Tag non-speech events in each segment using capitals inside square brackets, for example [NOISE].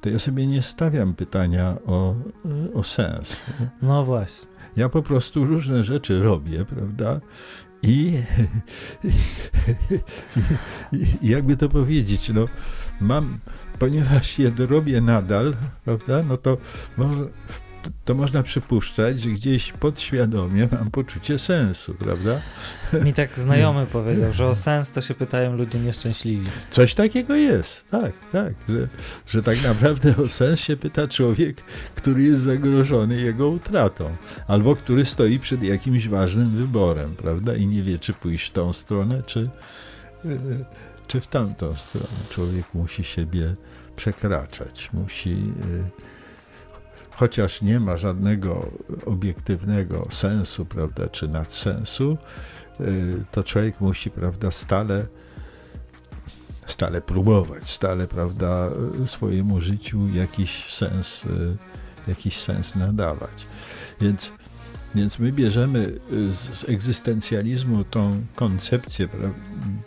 to ja sobie nie stawiam pytania o, o sens. No właśnie. Ja po prostu różne rzeczy robię, prawda? I, i, i jakby to powiedzieć, no, mam, ponieważ je robię nadal, prawda, no to może, to, to, można przypuszczać, że gdzieś podświadomie mam poczucie sensu, prawda? Mi tak znajomy [LAUGHS] powiedział, że o sens to się pytają ludzie nieszczęśliwi. Coś takiego jest, tak, tak, że, że tak naprawdę o sens się pyta człowiek, który jest zagrożony jego utratą, albo który stoi przed jakimś ważnym wyborem, prawda, i nie wie, czy pójść w tą stronę, czy, czy w tamtą stronę. Człowiek musi siebie przekraczać, musi chociaż nie ma żadnego obiektywnego sensu, prawda, czy nadsensu, y, to człowiek musi, prawda, stale, stale próbować, stale, prawda, swojemu życiu jakiś sens, y, jakiś sens nadawać. Więc, więc my bierzemy z, z egzystencjalizmu tą koncepcję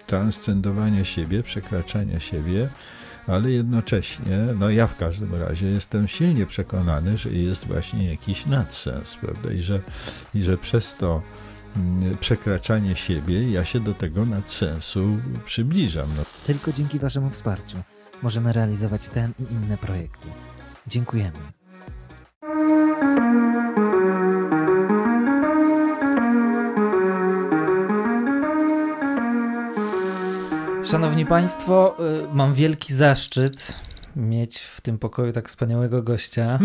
transcendowania siebie, przekraczania siebie, ale jednocześnie, no ja w każdym razie jestem silnie przekonany, że jest właśnie jakiś nadsens, prawda, i że, i że przez to mm, przekraczanie siebie ja się do tego nadsensu przybliżam. No. Tylko dzięki Waszemu wsparciu możemy realizować ten i inne projekty. Dziękujemy. Szanowni Państwo, y, mam wielki zaszczyt mieć w tym pokoju tak wspaniałego gościa. [LAUGHS]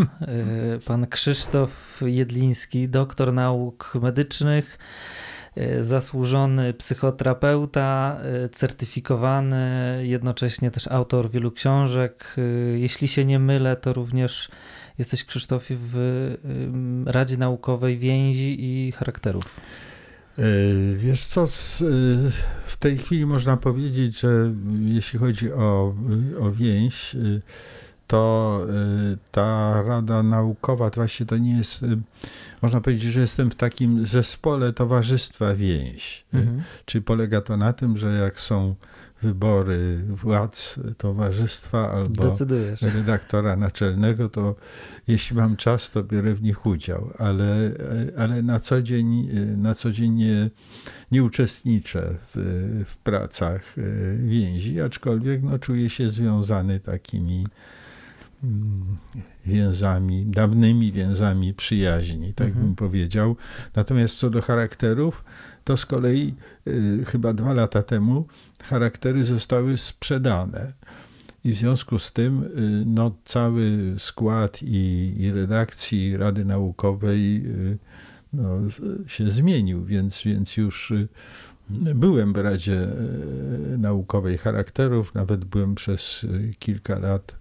Y, pan Krzysztof Jedliński, doktor nauk medycznych, y, zasłużony psychoterapeuta, certyfikowany, jednocześnie też autor wielu książek. Jeśli się nie mylę, to również jesteś Krzysztofie w Radzie Naukowej Więzi i Charakterów. E, wiesz co, w tej chwili można powiedzieć, że jeśli chodzi o, o więź, e, to e, ta Rada Naukowa, to właśnie to nie jest, można powiedzieć, że jestem w takim zespole Towarzystwa Więź. Mhm. Czyli polega to na tym, że jak są wybory władz towarzystwa albo Decydujesz. redaktora naczelnego, to jeśli mam czas, to biorę w nich udział, ale, ale na co dzień, na co dzień nie, nie uczestniczę w, w pracach e, więzi, aczkolwiek no, czuję się związany takimi więzami, dawnymi więzami przyjaźni, tak mhm. bym powiedział. Natomiast co do charakterów, to z kolei y, chyba dwa lata temu charaktery zostały sprzedane. I w związku z tym y, no, cały skład i, i redakcji Rady Naukowej y, no, się zmienił, więc, więc już y, byłem w Radzie Naukowej Charakterów, nawet byłem przez kilka lat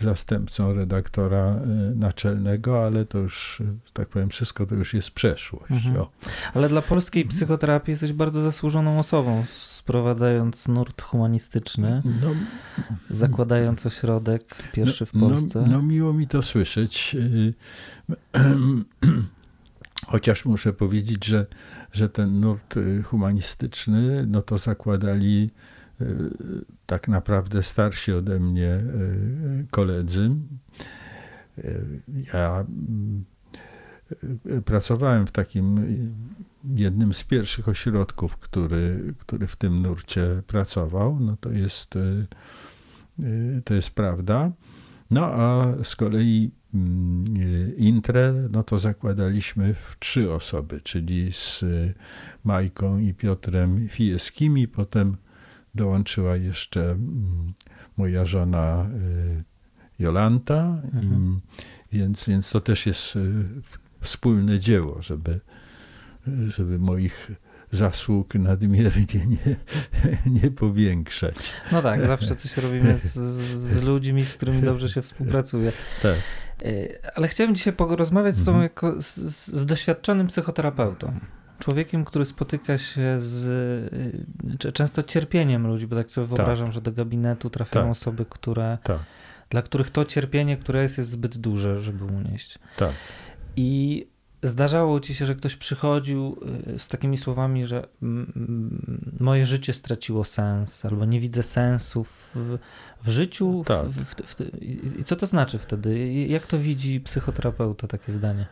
zastępcą redaktora naczelnego, ale to już, tak powiem, wszystko to już jest przeszłość. Mhm. Ale dla polskiej psychoterapii jesteś bardzo zasłużoną osobą sprowadzając nurt humanistyczny, no, zakładając ośrodek pierwszy w no, Polsce. No, no miło mi to słyszeć. [CLEARS THROAT] Chociaż muszę powiedzieć, że, że ten nurt y, humanistyczny, no to zakładali y, tak naprawdę starsi ode mnie y, koledzy. Ja pracowałem w takim jednym z pierwszych ośrodków, który, który w tym nurcie pracował. No to jest, to jest prawda. No a z kolei mm, Intre, no to zakładaliśmy w trzy osoby, czyli z Majką i Piotrem Fijeskimi. Potem dołączyła jeszcze mm, moja żona y, Jolanta, mhm. więc, więc to też jest wspólne dzieło, żeby żeby moich zasług nadmiernie nie, nie powiększać. No tak, zawsze coś robimy z, z ludźmi, z którymi dobrze się współpracuje. Tak. E, ale chciałem dzisiaj porozmawiać z tobą mhm. jako z, z doświadczonym psychoterapeutą człowiekiem, który spotyka się z e, często cierpieniem ludzi, bo tak sobie tak. wyobrażam, że do gabinetu trafiają tak. osoby, które, tak. dla których to cierpienie, które jest, jest zbyt duże, żeby unieść. Tak. I zdarzało ci się, że ktoś przychodził y, z takimi słowami, że moje życie straciło sens, albo nie widzę sensu w, w życiu? Tak. W, w, I co to znaczy wtedy? Jak to widzi psychoterapeuta takie zdanie?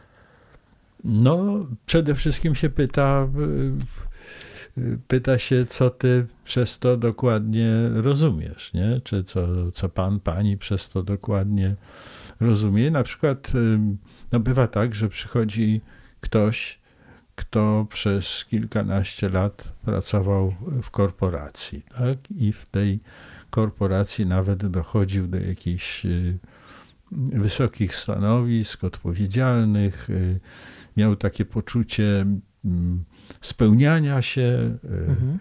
No, przede wszystkim się pyta, pyta się, co ty przez to dokładnie rozumiesz, nie? Czy co, co pan, pani przez to dokładnie rozumie. Na przykład no bywa tak, że przychodzi ktoś, kto przez kilkanaście lat pracował w korporacji, tak? I w tej korporacji nawet dochodził do jakichś y, wysokich stanowisk, odpowiedzialnych, y, miał takie poczucie mm, spełniania się, y, mhm.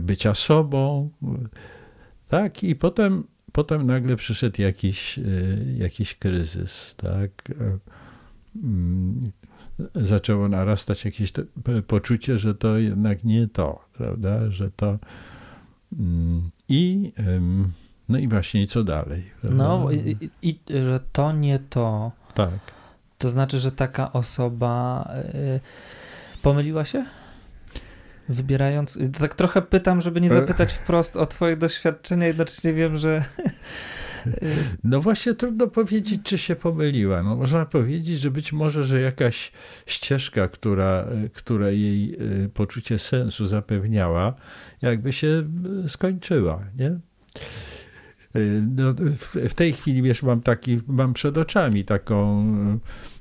bycia sobą. Tak, i potem, potem nagle przyszedł jakiś, jakiś kryzys, tak. Mm, zaczęło narastać jakieś poczucie, że to jednak nie to, prawda, że to mm, i no i właśnie co dalej. Prawda? No i, i, że to nie to. Tak. To znaczy, że taka osoba y, pomyliła się? Wybierając. Tak trochę pytam, żeby nie e. zapytać wprost o Twoje doświadczenia, jednocześnie wiem, że [LAUGHS] no właśnie trudno powiedzieć, czy się pomyliła. No można powiedzieć, że być może, że jakaś ścieżka, która, która jej poczucie sensu zapewniała, jakby się skończyła, nie? No, w, tej chwili, wiesz, mam taki, mam przed oczami taką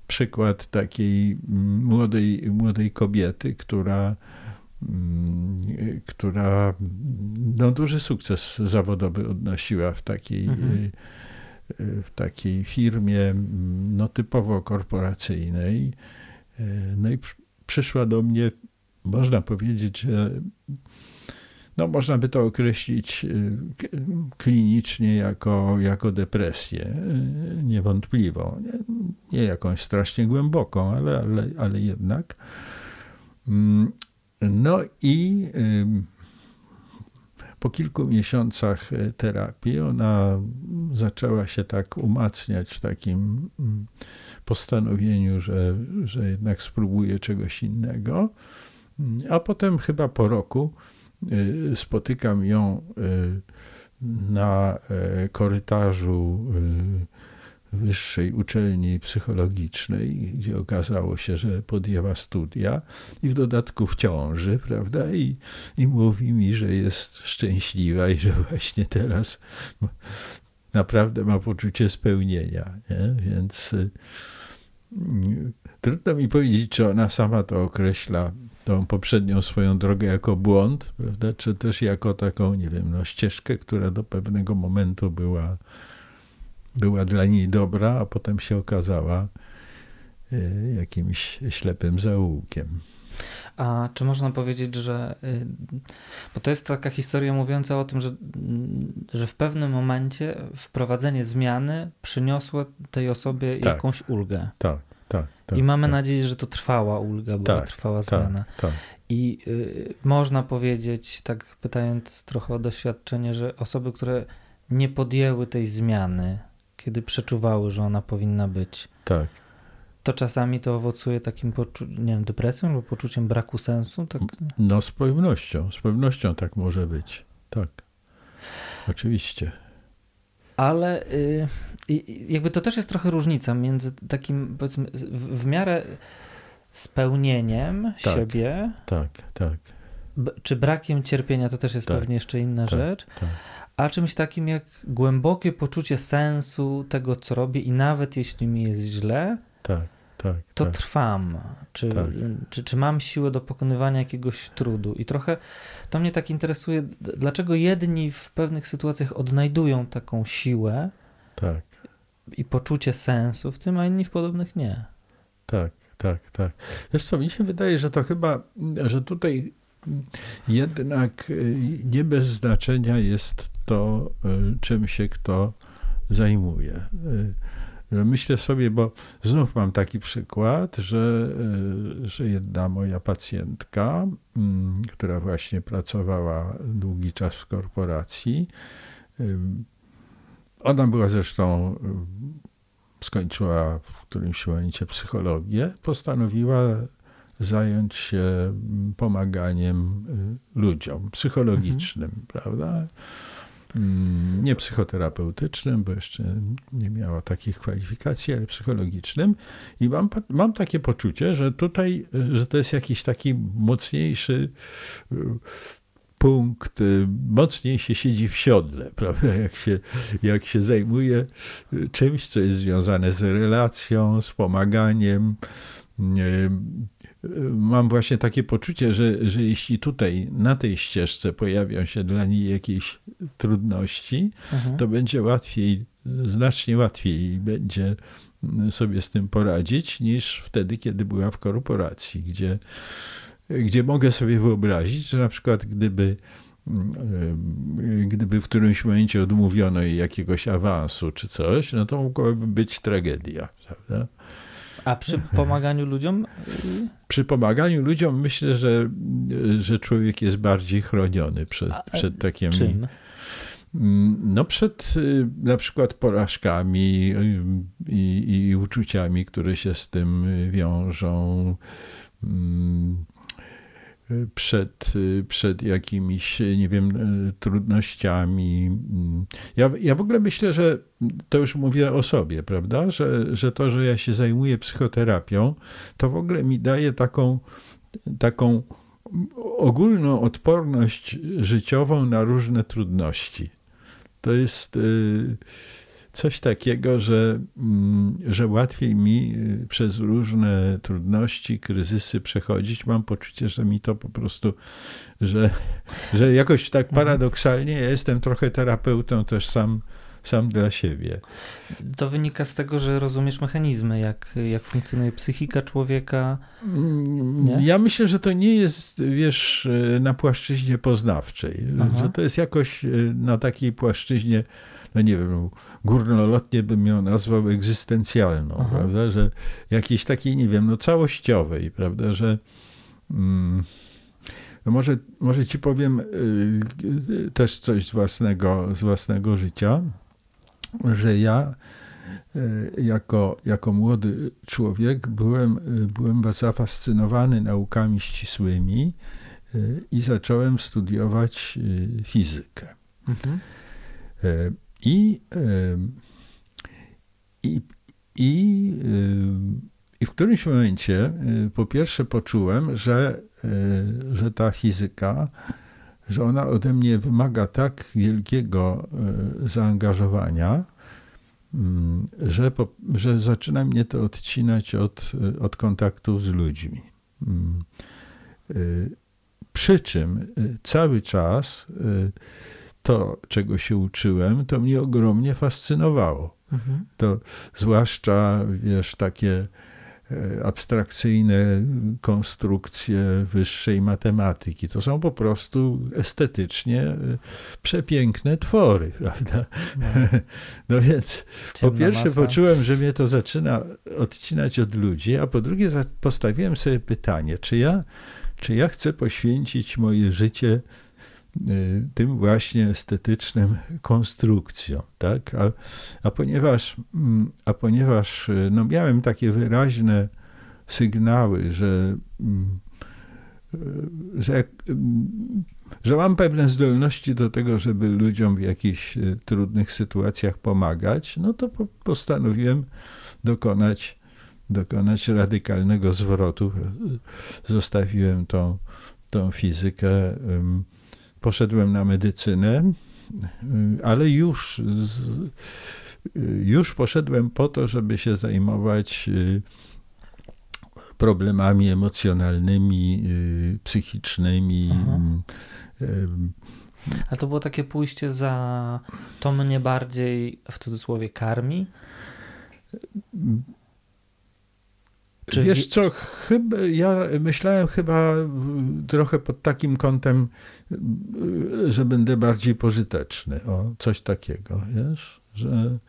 przykład takiej młodej, młodej kobiety, która Mm, która no, duży sukces zawodowy odnosiła w takiej, mhm. Y, y, w takiej firmie mm, no, typowo korporacyjnej. Y, no i przyszła do mnie, można powiedzieć, że no, można by to określić klinicznie jako, jako depresję, niewątpliwą. Nie, nie jakąś strasznie głęboką, ale, ale, ale jednak. Mm, no i po kilku miesiącach e, terapii ona zaczęła się tak umacniać w takim postanowieniu, że, że jednak spróbuje czegoś innego. A potem chyba po roku spotykam ją e, na korytarzu wyższej uczelni psychologicznej, gdzie okazało się, że podjęła studia i w dodatku w ciąży, prawda? I, i mówi mi, że jest szczęśliwa i że właśnie teraz naprawdę ma poczucie spełnienia. Nie? Więc y, trudno mi powiedzieć, czy ona sama to określa, tą poprzednią swoją drogę jako błąd, prawda? czy też jako taką, nie wiem, no, ścieżkę, która do pewnego momentu była była dla niej dobra, a potem się okazała e, jakimś ślepym zaułkiem. A czy można powiedzieć, że. Y, bo to jest taka historia mówiąca o tym, że, że w pewnym momencie wprowadzenie zmiany przyniosło tej osobie tak, jakąś ulgę. Tak, tak. I mamy tak. nadzieję, że to trwała ulga, była tak, trwała tak, zmiana. Tak. I y, można powiedzieć, tak pytając trochę o doświadczenie, że osoby, które nie podjęły tej zmiany, kiedy przeczuwały, że ona powinna być. Tak. To czasami to owocuje takim nie wiem, depresją lub poczuciem braku sensu? Tak? No z pewnością, z pewnością tak może być. Tak. Oczywiście. Ale y, jakby to też jest trochę różnica między takim, powiedzmy, w, w miarę spełnieniem tak, siebie. Tak, tak. Czy brakiem cierpienia to też jest tak, pewnie jeszcze inna tak, rzecz. Tak a czymś takim jak głębokie poczucie sensu tego, co robię, i nawet jeśli mi jest źle, tak, tak, to tak. trwam. Czy, tak. czy, czy mam siłę do pokonywania jakiegoś trudu? I trochę to mnie tak interesuje, dlaczego jedni w pewnych sytuacjach odnajdują taką siłę tak. i poczucie sensu w tym, a inni w podobnych nie. Tak, tak, tak. Co, mi się wydaje, że to chyba, że tutaj jednak y, nie bez znaczenia jest to, y, czym się kto zajmuje. Myślę sobie, bo znów mam taki przykład, że, że jedna moja pacjentka, mm, która właśnie pracowała długi czas w korporacji, ona była zresztą skończyła w którymś momencie psychologię, postanowiła zająć się pomaganiem y, ludziom psychologicznym, mhm. prawda? Mm, nie psychoterapeutycznym, bo jeszcze nie miała takich kwalifikacji, ale psychologicznym. I mam, mam takie poczucie, że tutaj, że to jest jakiś taki mocniejszy y, punkt, y, mocniej się siedzi w siodle, [LAUGHS] prawda? Jak się, jak się zajmuje y, czymś, co jest związane z relacją, z pomaganiem. Mam właśnie takie poczucie, że, że jeśli tutaj na tej ścieżce pojawią się dla niej jakieś trudności, mhm. to będzie łatwiej, znacznie łatwiej będzie sobie z tym poradzić, niż wtedy, kiedy była w korporacji, gdzie, gdzie mogę sobie wyobrazić, że na przykład gdyby gdyby w którymś momencie odmówiono jej jakiegoś awansu czy coś, no to mogłaby być tragedia, prawda? A przy pomaganiu ludziom? Przy pomaganiu ludziom myślę, że, że człowiek jest bardziej chroniony przed, przed takimi. Czym? No przed y, na przykład porażkami y, i, i uczuciami, które się z tym wiążą mm, przed, przed jakimiś, nie wiem, trudnościami. Ja, ja w ogóle myślę, że to już mówię o sobie, prawda, że, że to, że ja się zajmuję psychoterapią, to w ogóle mi daje taką, taką ogólną odporność życiową na różne trudności. To jest y, coś takiego, że, mm, że łatwiej mi y, przez różne trudności, kryzysy przechodzić. Mam poczucie, że mi to po prostu, że, że jakoś tak mhm. paradoksalnie ja jestem trochę terapeutą też sam sam dla siebie. To wynika z tego, że rozumiesz mechanizmy, jak, jak funkcjonuje psychika człowieka. Mm, nie? Ja myślę, że to nie jest, wiesz, na płaszczyźnie poznawczej, Aha. że to jest jakoś y, na takiej płaszczyźnie no nie wiem, górnolotnie bym ją nazwał egzystencjalną, Aha. prawda, że jakiejś takiej, nie wiem, no całościowej, prawda, że mm, no może, może ci powiem y, też coś z własnego, z własnego życia, że ja y, jako, jako młody człowiek byłem, y, byłem zafascynowany naukami ścisłymi y, i zacząłem studiować y, fizykę. Mhm. I, i, i, i w którymś momencie po pierwsze poczułem, że, że ta fizyka, że ona ode mnie wymaga tak wielkiego zaangażowania, mm, że, po, że zaczyna mnie to odcinać od, od kontaktu z ludźmi. Mm. Przy czym cały czas to, czego się uczyłem, to mnie ogromnie fascynowało. Mhm. To zwłaszcza, wiesz, takie e, abstrakcyjne konstrukcje wyższej matematyki. To są po prostu estetycznie e, przepiękne twory, [LAUGHS] prawda? No, no więc Ciemna po pierwsze masa. poczułem, że mnie to zaczyna odcinać od ludzi, a po drugie postawiłem sobie pytanie, czy ja, czy ja chcę poświęcić moje życie tym właśnie estetycznym konstrukcją. Tak? A, a, ponieważ, mm, a ponieważ y, no, miałem takie wyraźne sygnały, że, mm, y, że, mm, że mam pewne zdolności do tego, żeby ludziom w jakichś trudnych sytuacjach pomagać, no to postanowiłem dokonać, dokonać radykalnego zwrotu. Zostawiłem tą, tą fizykę poszedłem na medycynę, ale już, już poszedłem po to, żeby się zajmować y, problemami emocjonalnymi, y, psychicznymi. Y, A to było takie pójście za to mnie bardziej w cudzysłowie karmi? Czy Wiesz co, chyba, ja myślałem chyba trochę pod takim kątem, że będę bardziej pożyteczny, o coś takiego, wiesz, że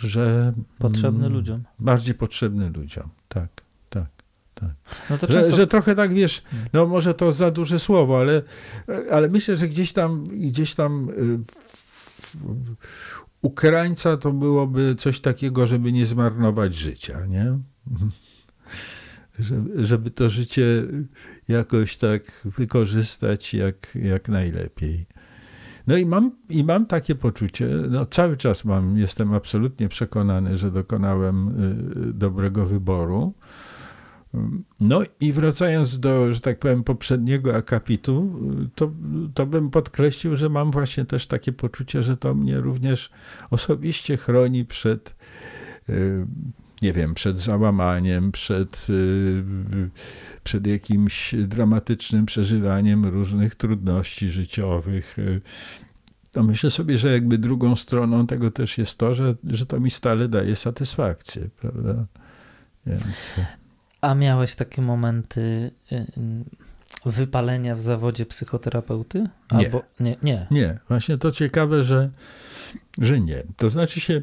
że potrzebny ludziom. Bardziej potrzebny ludziom, tak, tak. Tak. No że, często... że, trochę tak wiesz, no może to za duże słowo, ale, ale myślę, że gdzieś tam, gdzieś tam w, Ukraińca to byłoby coś takiego, żeby nie zmarnować życia, nie? [LAUGHS] Żeby, żeby to życie jakoś tak wykorzystać jak, jak najlepiej. No i mam, i mam takie poczucie, no cały czas mam, jestem absolutnie przekonany, że dokonałem y, dobrego wyboru. No i wracając do, że tak powiem, poprzedniego akapitu, to, to bym podkreślił, że mam właśnie też takie poczucie, że to mnie również osobiście chroni przed, y, nie wiem, przed załamaniem, przed, y, przed jakimś dramatycznym przeżywaniem różnych trudności życiowych. To myślę sobie, że jakby drugą stroną tego też jest to, że, że to mi stale daje satysfakcję, prawda? Więc... A miałeś takie momenty y, y, wypalenia w zawodzie psychoterapeuty? Albo nie. nie. Nie, nie. Właśnie to ciekawe, że, że nie. To znaczy się,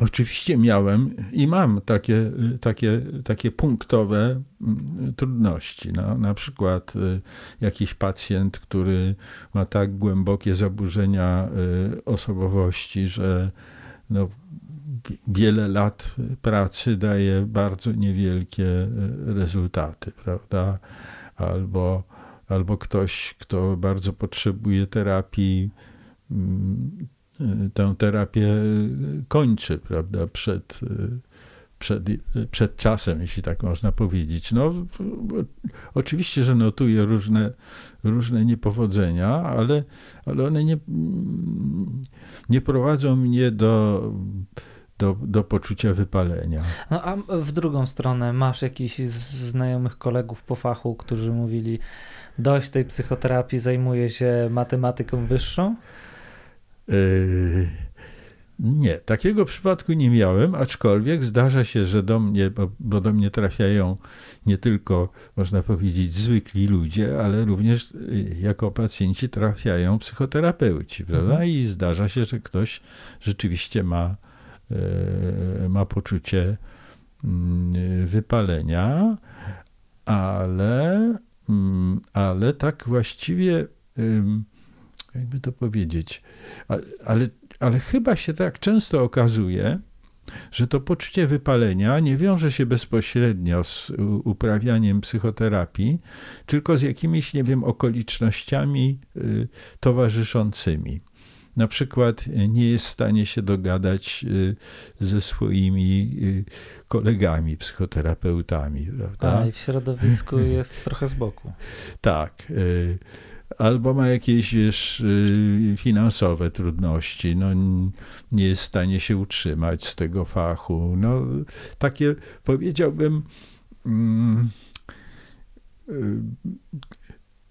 oczywiście miałem i mam takie, y, takie, takie punktowe mm, trudności. No, na przykład jakiś pacjent, który ma tak głębokie zaburzenia osobowości, że no, wiele lat pracy daje bardzo niewielkie e, rezultaty, prawda? Albo, albo ktoś, kto bardzo potrzebuje terapii, mm, e, tę terapię kończy, prawda, przed, e, przed, przed czasem, jeśli tak można powiedzieć. No, oczywiście, że notuję różne, różne niepowodzenia, ale, ale one nie, nie prowadzą mnie do do, do poczucia wypalenia. No a w drugą stronę, masz jakichś znajomych kolegów po fachu, którzy mówili, dość tej psychoterapii, zajmuję się matematyką wyższą? Yy, nie, takiego przypadku nie miałem, aczkolwiek zdarza się, że do mnie, bo, bo, do mnie trafiają nie tylko, można powiedzieć, zwykli ludzie, ale również yy, jako pacjenci trafiają psychoterapeuci, prawda? Mhm. I zdarza się, że ktoś rzeczywiście ma ma poczucie mm, wypalenia, ale, mm, ale tak właściwie, jakby to powiedzieć, ale, ale chyba się tak często okazuje, że to poczucie wypalenia nie wiąże się bezpośrednio z uprawianiem psychoterapii, tylko z jakimiś, nie wiem, okolicznościami y, towarzyszącymi na przykład e, nie jest w stanie się dogadać e, ze swoimi e, kolegami, psychoterapeutami. Prawda? A i w środowisku [LAUGHS] jest trochę z boku. Tak. Albo ma jakieś wiesz, finansowe trudności, no, nie jest w stanie się utrzymać z tego fachu. No, takie powiedziałbym. Mm,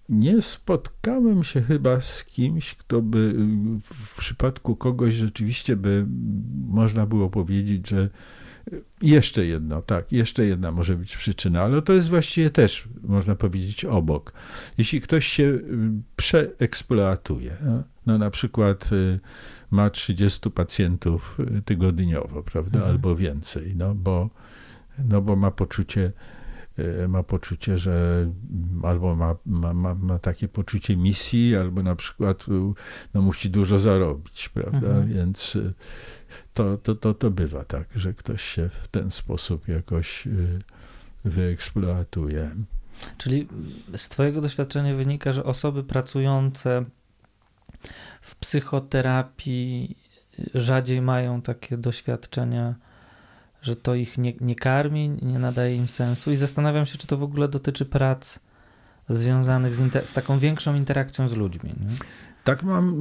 nie spotkałem się chyba z kimś, kto by w przypadku kogoś rzeczywiście by można było powiedzieć, że jeszcze jedno, tak, jeszcze jedna może być przyczyna, ale to jest właściwie też, można powiedzieć, obok. Jeśli ktoś się y, przeeksploatuje, no, na przykład y, ma 30 pacjentów y, tygodniowo, prawda, mhm. albo więcej, no bo, no bo ma poczucie ma poczucie, że albo ma, ma, ma, takie poczucie misji, albo na przykład no, musi dużo zarobić, prawda? Mhm. Więc e, to, to, to, to bywa tak, że ktoś się w ten sposób jakoś wyeksploatuje. Czyli z Twojego doświadczenia wynika, że osoby pracujące w psychoterapii rzadziej mają takie doświadczenia że to ich nie, nie karmi, nie nadaje im sensu i zastanawiam się, czy to w ogóle dotyczy prac związanych z, z taką większą interakcją z ludźmi. Nie? Tak, mam,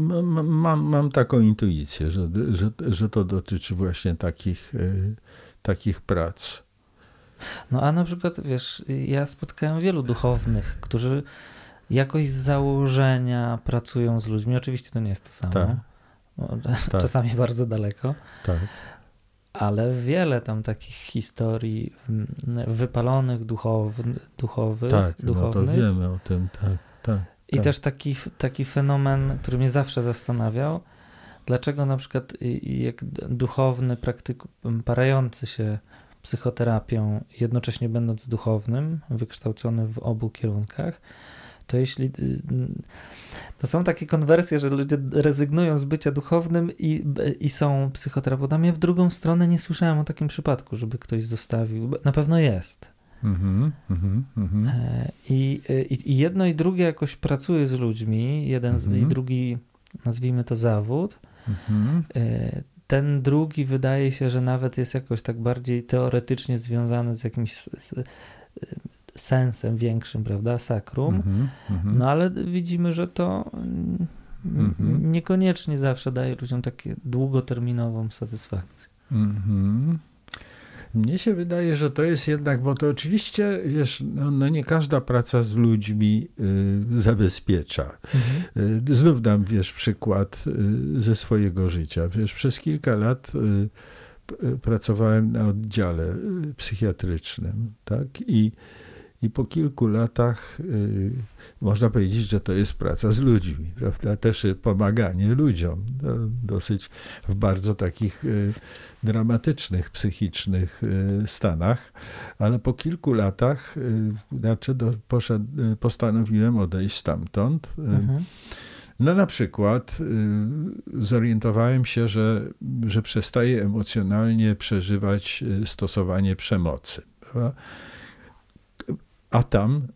mam, mam, taką intuicję, że, że, że to dotyczy właśnie takich, y, takich prac. No a na przykład, wiesz, ja spotkałem wielu duchownych, którzy jakoś z założenia pracują z ludźmi. Oczywiście to nie jest to samo. Tak. tak. Czasami bardzo daleko. Tak ale wiele tam takich historii mm, wypalonych duchowy, duchowych. Tak, duchownych. no to wiemy o tym, tak, tak. I tak. też taki, taki fenomen, który mnie zawsze zastanawiał, dlaczego na przykład jak duchowny praktyk parający się psychoterapią, jednocześnie będąc duchownym, wykształcony w obu kierunkach, to jeśli. Y, to są takie konwersje, że ludzie rezygnują z bycia duchownym i, i są psychoterapeutami. Ja w drugą stronę nie słyszałem o takim przypadku, żeby ktoś zostawił. Na pewno jest. Mm-hmm, mm-hmm. I, i, I, jedno i drugie jakoś pracuje z ludźmi, jeden mm-hmm. i mhm. drugi, nazwijmy to zawód. Mhm. E, ten drugi wydaje się, że nawet jest jakoś tak bardziej teoretycznie związany z jakimś z, sensem większym, prawda, sakrum. Mm -hmm, no ale widzimy, że to mm -hmm. niekoniecznie zawsze daje ludziom takie długoterminową satysfakcję. Mm -hmm. Mnie się wydaje, że to jest jednak, bo to oczywiście, wiesz, no, no nie każda praca z ludźmi y, zabezpiecza. Mhm. Y, znów dam, wiesz, przykład y, ze swojego życia. Wiesz, przez kilka lat y, y, pracowałem na oddziale psychiatrycznym, tak? I i po kilku latach y, można powiedzieć, że to jest praca z ludźmi, prawda? Też pomaganie ludziom, no, dosyć w bardzo takich y, dramatycznych, psychicznych y, stanach, ale po kilku latach znaczy do, poszedł, postanowiłem odejść stamtąd. Mhm. No na przykład zorientowałem się, że, że przestaję emocjonalnie przeżywać stosowanie przemocy. Prawda? A tam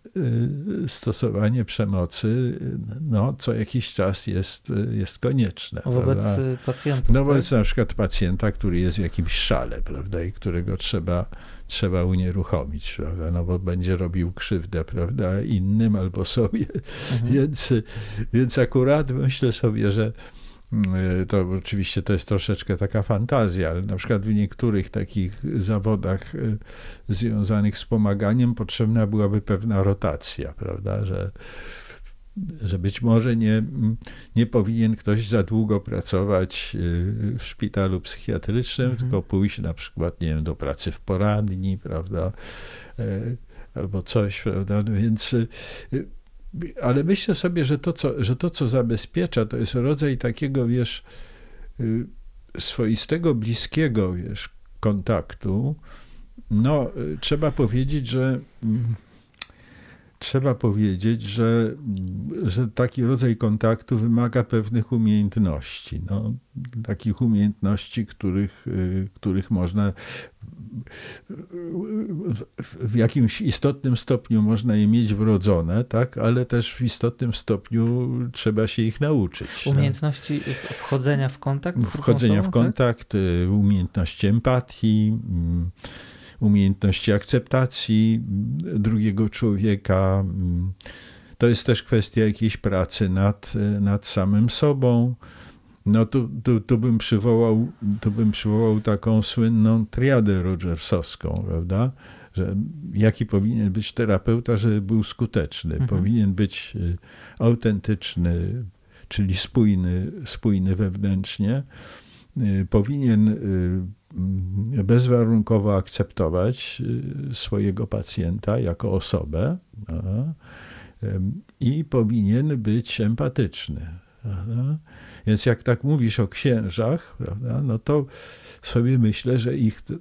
y, stosowanie przemocy no, co jakiś czas jest, jest konieczne. Wobec prawda? pacjentów. No wobec tak? na przykład pacjenta, który jest w jakimś szale, prawda, i którego trzeba, trzeba unieruchomić, prawda, no bo będzie robił krzywdę, prawda, innym albo sobie. Mhm. Więc, więc akurat myślę sobie, że to oczywiście to jest troszeczkę taka fantazja, ale na przykład w niektórych takich zawodach y, związanych z pomaganiem potrzebna byłaby pewna rotacja, prawda, że że być może nie, nie powinien ktoś za długo pracować y, w szpitalu psychiatrycznym, mhm. tylko pójść na przykład, nie wiem, do pracy w poradni, prawda, albo coś, prawda, no więc y, ale myślę sobie, że to, co, że to, co zabezpiecza, to jest rodzaj takiego, wiesz, y, swoistego, bliskiego, wiesz, kontaktu. No, y, trzeba powiedzieć, że mm, trzeba powiedzieć, że, że taki rodzaj kontaktu wymaga pewnych umiejętności. No, takich umiejętności, których, y, których można w jakimś istotnym stopniu można je mieć wrodzone, tak? ale też w istotnym stopniu trzeba się ich nauczyć. No. Umiejętności no. wchodzenia w kontakt? Wchodzenia osobą, w tak? kontakt, tak? umiejętności empatii, mm, umiejętności akceptacji drugiego człowieka. Mm. To jest też kwestia jakiejś pracy nad, nad samym sobą. No tu, tu, tu, bym przywołał, tu bym przywołał taką słynną triadę rogersowską, prawda? Że jaki powinien być terapeuta, żeby był skuteczny? Mhm. Powinien być y, autentyczny, czyli spójny, spójny wewnętrznie. Y, powinien bezwarunkowo akceptować swojego pacjenta jako osobę i powinien być empatyczny. Więc jak tak mówisz o księżach, no to sobie myślę, że ich e,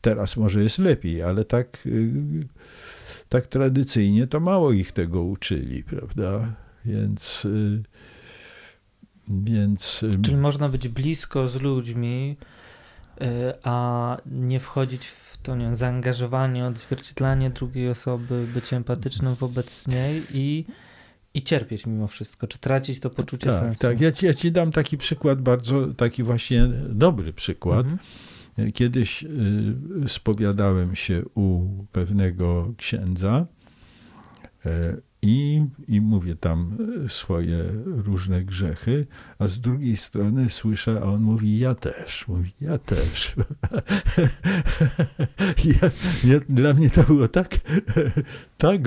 teraz może jest lepiej, ale tak, e, tak tradycyjnie to mało ich tego uczyli, prawda? Więc. Więc. Czyli można być blisko z ludźmi, a nie wchodzić w to nie, zaangażowanie, odzwierciedlanie drugiej osoby, być empatycznym wobec niej i i cierpieć mimo wszystko, czy tracić to poczucie tak, sensu. Tak, ja ci, ja ci dam taki przykład, bardzo taki właśnie dobry przykład. Mhm. Kiedyś y, spowiadałem się u pewnego księdza e, i, I mówię tam swoje różne grzechy, a z drugiej strony słyszę, a on mówi, ja też, mówi, ja też. [LAUGHS] ja, ja, dla mnie to było tak, [LAUGHS] tak,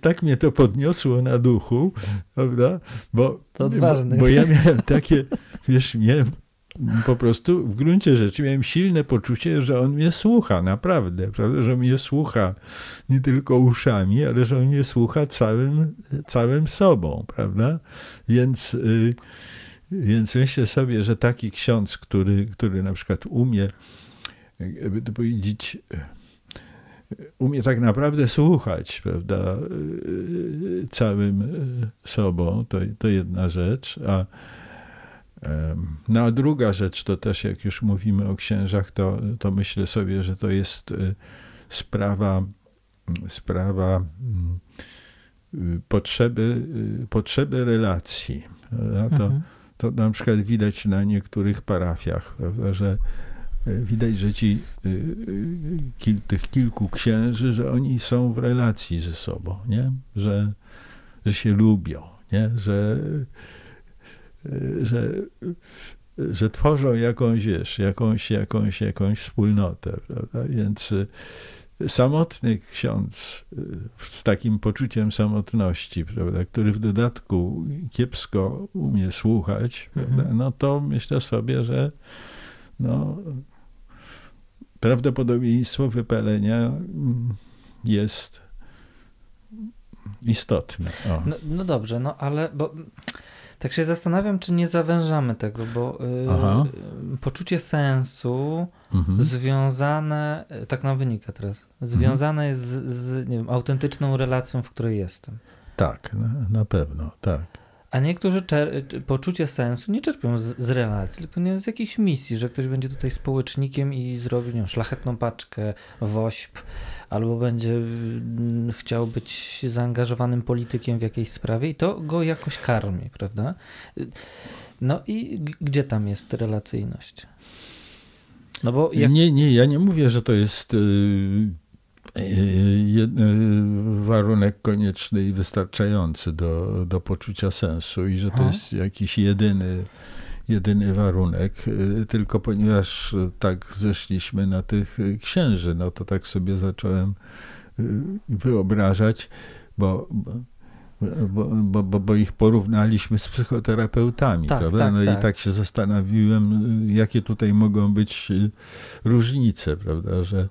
tak mnie to podniosło na duchu, prawda? Bo, to bo, bo ja miałem takie, wiesz, miałem po prostu w gruncie rzeczy miałem silne poczucie, że on mnie słucha, naprawdę, prawda? że mnie słucha nie tylko uszami, ale że on mnie słucha całym, całym sobą, prawda? Więc, y, więc myślę sobie, że taki ksiądz, który, który na przykład umie, jakby to powiedzieć, umie tak naprawdę słuchać, prawda, całym sobą, to, to jedna rzecz, a no a druga rzecz to też, jak już mówimy o księżach, to, to myślę sobie, że to jest sprawa, sprawa mm, potrzeby, potrzeby relacji. To, mhm. to na przykład widać na niektórych parafiach, prawda, że widać, że ci kil, tych kilku księży, że oni są w relacji ze sobą, nie? Że, że się lubią, nie? Że, że, że tworzą jakąś, wiesz, jakąś, jakąś, jakąś wspólnotę, prawda? Więc samotny ksiądz y, z takim poczuciem samotności, prawda, który w dodatku kiepsko umie słuchać, mhm. no to myślę sobie, że no, prawdopodobieństwo wypalenia mm, jest istotne. No, no, dobrze, no ale bo tak się zastanawiam, czy nie zawężamy tego, bo y, poczucie sensu mhm. związane, tak nam wynika teraz, związane mhm. jest z, wiem, autentyczną relacją, w której jestem. Tak, na, na pewno, tak. A niektórzy poczucie sensu nie czerpią z, z, relacji, tylko nie z jakiejś misji, że ktoś będzie tutaj społecznikiem i zrobi wiem, szlachetną paczkę, wośp, albo będzie mm, chciał być zaangażowanym politykiem w jakiejś sprawie i to go jakoś karmi, prawda? No i gdzie tam jest relacyjność? No bo jak... Nie, nie, ja nie mówię, że to jest y, y, y, warunek konieczny i wystarczający do, do poczucia sensu i że to jest jakiś jedyny jedyny warunek, tylko ponieważ tak zeszliśmy na tych księży, no to tak sobie zacząłem wyobrażać, bo, bo, bo, bo, bo ich porównaliśmy z psychoterapeutami, tak, prawda? Tak, no tak. i tak się zastanowiłem, jakie tutaj mogą być różnice, prawda, że,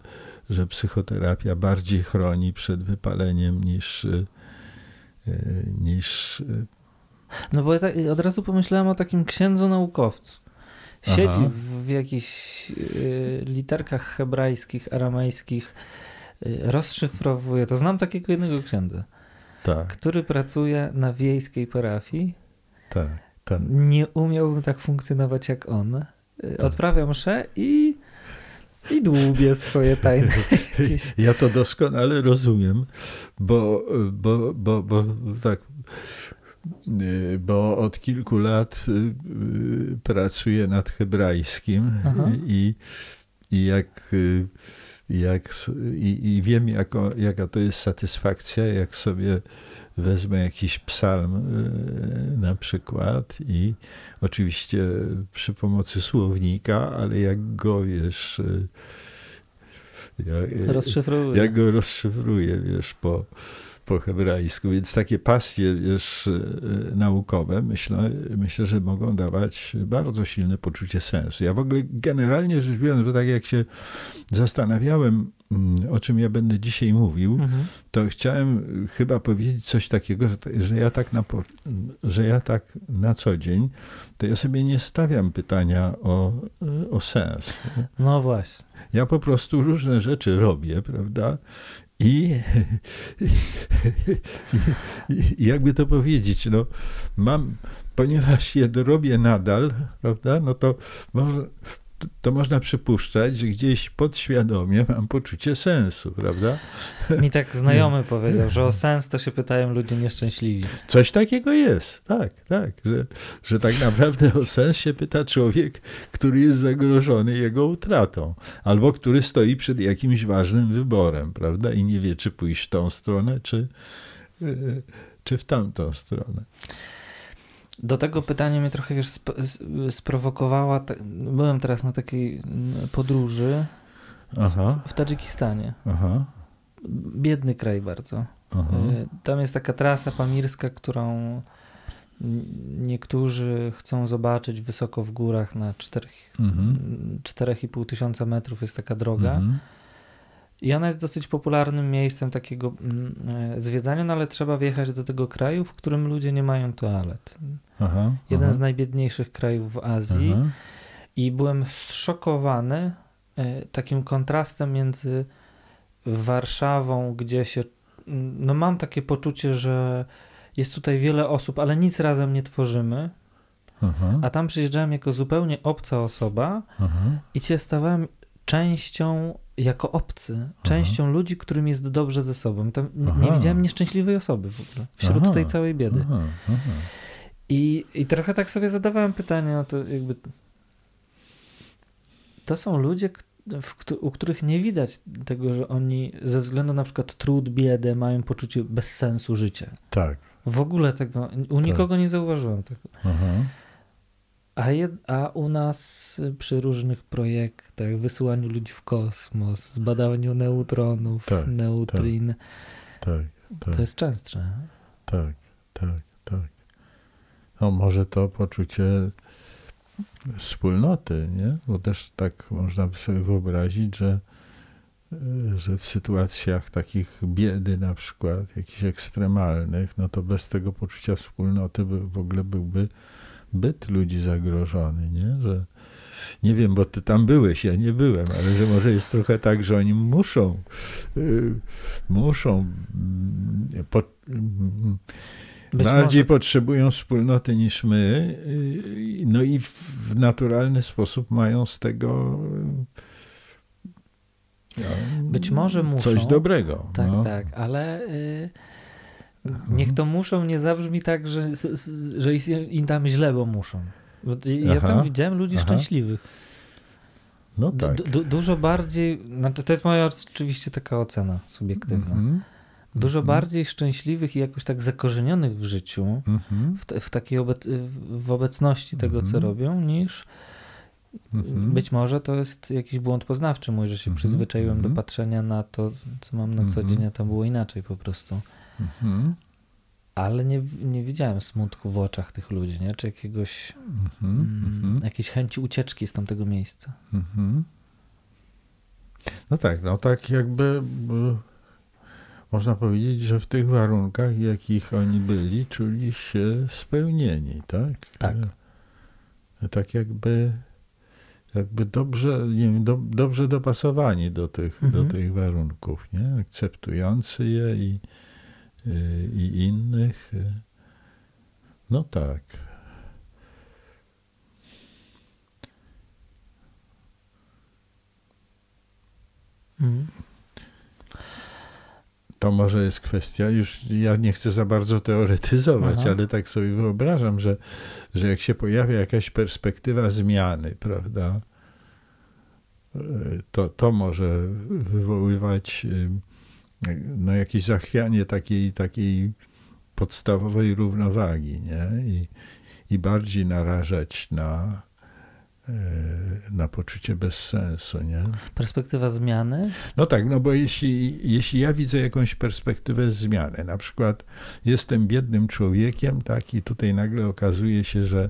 że psychoterapia bardziej chroni przed wypaleniem niż, niż no bo ja tak, od razu pomyślałem o takim księdzu naukowcu. Siedzi w, w jakichś y, literkach hebrajskich, aramejskich, y, rozszyfrowuje. To znam takiego jednego księdza, tak. który pracuje na wiejskiej parafii. Tak, tak. Nie umiałbym tak funkcjonować jak on. Tak. Odprawia mszę i i dłubię swoje tajne. [LAUGHS] Ja to doskonale rozumiem, bo, bo, bo, bo tak Y, bo od kilku lat y, y, pracuję nad hebrajskim i, i jak, jak i, i wiem, jako, jaka to jest satysfakcja, jak sobie wezmę jakiś psalm na przykład i oczywiście przy pomocy słownika, ale jak go wiesz, jak, jak go rozszyfruję, wiesz, po po hebrajsku, więc takie pasje wiesz, e, naukowe myślę, myślę, że mogą dawać bardzo silne poczucie sensu. Ja w ogóle generalnie rzecz biorąc, bo tak jak się zastanawiałem, mm, o czym ja będę dzisiaj mówił, mhm. to chciałem chyba powiedzieć coś takiego, że, że, ja tak na, że ja tak na co dzień, to ja sobie nie stawiam pytania o, o sens. No właśnie. Ja po prostu różne rzeczy robię, prawda? I, i, jakby to powiedzieć, no, mam, ponieważ je robię nadal, prawda, no to może, to można przypuszczać, że gdzieś podświadomie mam poczucie sensu, prawda? Mi tak [LAUGHS] znajomy powiedział, że o sens to się pytają ludzie nieszczęśliwi. Coś takiego jest, tak, tak, że, że tak naprawdę o sens się pyta człowiek, który jest zagrożony jego utratą, albo który stoi przed jakimś ważnym wyborem, prawda, i nie wie, czy pójść w tą stronę, czy, czy w tamtą stronę. Do tego pytania mnie trochę wiesz, sprowokowała. Byłem teraz na takiej podróży Aha. w Tadżykistanie. Aha. Biedny kraj bardzo. Aha. E, tam jest taka trasa pamirska, którą niektórzy chcą zobaczyć wysoko w górach na 4,5 mhm. tysiąca metrów jest taka droga. Mhm. I ona jest dosyć popularnym miejscem takiego mm, e, zwiedzania, no ale trzeba wjechać do tego kraju, w którym ludzie nie mają toalet. Aha, Jeden aha. z najbiedniejszych krajów w Azji. Aha. I byłem zszokowany e, takim kontrastem między Warszawą, gdzie się. No mam takie poczucie, że jest tutaj wiele osób, ale nic razem nie tworzymy. A tam przyjeżdżałem jako zupełnie obca osoba i się stawałem częścią, jako obcy, częścią ludzi, którym jest dobrze ze sobą. Tam nie, nie Aha. widziałem nieszczęśliwej osoby w ogóle, wśród Aha. tej całej biedy. aha, aha. I, I trochę tak sobie zadawałem pytanie o to, jakby. To są ludzie, w, u których nie widać tego, że oni ze względu na przykład trud, biedę mają poczucie bezsensu życia. Tak. W ogóle tego, u nikogo nie zauważyłem tego. Aha. A, jed, a u nas y, przy różnych projektach, wysyłaniu ludzi w kosmos, zbadaniu neutronów, Tak, neutrin, Tak, tak, to jest częstsze. tak, tak, tak. No może to poczucie wspólnoty, nie? Bo też tak można by sobie wyobrazić, że, y, że w sytuacjach takich biedy na przykład, jakichś ekstremalnych, no to bez tego poczucia wspólnoty by, w ogóle byłby byt ludzi zagrożony, nie? Że nie wiem, bo ty tam byłeś, ja nie byłem, ale że może jest trochę tak, że oni muszą, y, muszą mm, po, mm, bardziej może, potrzebują wspólnoty niż my, y, no i w, w naturalny sposób mają z tego no, Być może muszą. coś dobrego. tak, no. tak, ale niech to muszą nie zabrzmi tak, że, że im tam źle, bo muszą. Ja Aha, tam widziałem ludzi aha. szczęśliwych. No Du- tak. du- dużo bardziej, znaczy to jest moja oczywiście taka ocena subiektywna. Mhm, Dużo Mhm. bardziej szczęśliwych i jakoś tak zakorzenionych w życiu, mhm, w, te, w takiej obec, w obecności tego, co Mhm. robią, niż mhm. być może to jest jakiś błąd poznawczy mój, że się Mhm, przyzwyczaiłem mhm. do patrzenia na to, co mam na co Mhm. dzień, a to było inaczej po prostu. Mhm, Ale nie, nie widziałem smutku w oczach tych ludzi, nie? czy jakiegoś, mhm, mm, mhm. jakiejś chęci ucieczki z tamtego miejsca. Mhm. No tak, no tak jakby y, można powiedzieć, że w tych warunkach, jakich oni byli, czuli się spełnieni, tak? Tak. Y, Tak jakby, jakby dobrze, nie wiem, do, dobrze dopasowani do tych, Mhm. do tych warunków, nie? Akceptujący je i, i innych. y. No tak. Mhm. To może jest kwestia, już ja nie chcę za bardzo teoretyzować, Aha. ale tak sobie wyobrażam, że, że jak się pojawia jakaś perspektywa zmiany, prawda, y, to, to może wywoływać y, no, jakieś zachwianie takiej, takiej podstawowej równowagi, nie? I, i bardziej narażać na, y, na poczucie bezsensu, nie? Perspektywa zmiany? No tak, no bo jeśli, jeśli ja widzę jakąś perspektywę zmiany, na przykład jestem biednym człowiekiem, tak, i tutaj nagle okazuje się, że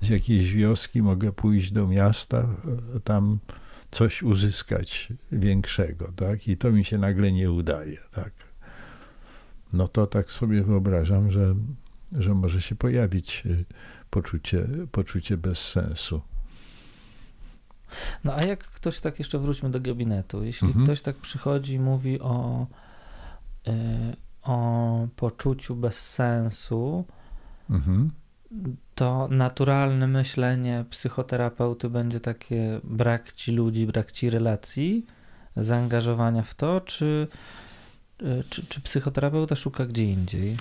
z jakiejś wioski mogę pójść do miasta, e, tam coś uzyskać większego, tak, i to mi się nagle nie udaje, tak. No to tak sobie wyobrażam, że, że może się pojawić e, poczucie, poczucie bezsensu. No a jak ktoś tak, jeszcze wróćmy do gabinetu, jeśli Mhm. ktoś tak przychodzi i mówi o, y, o poczuciu bezsensu, Mhm. To naturalne myślenie psychoterapeuty będzie takie brak ci ludzi, brak ci relacji, zaangażowania w to, czy, y, czy, czy psychoterapeuta szuka gdzie indziej?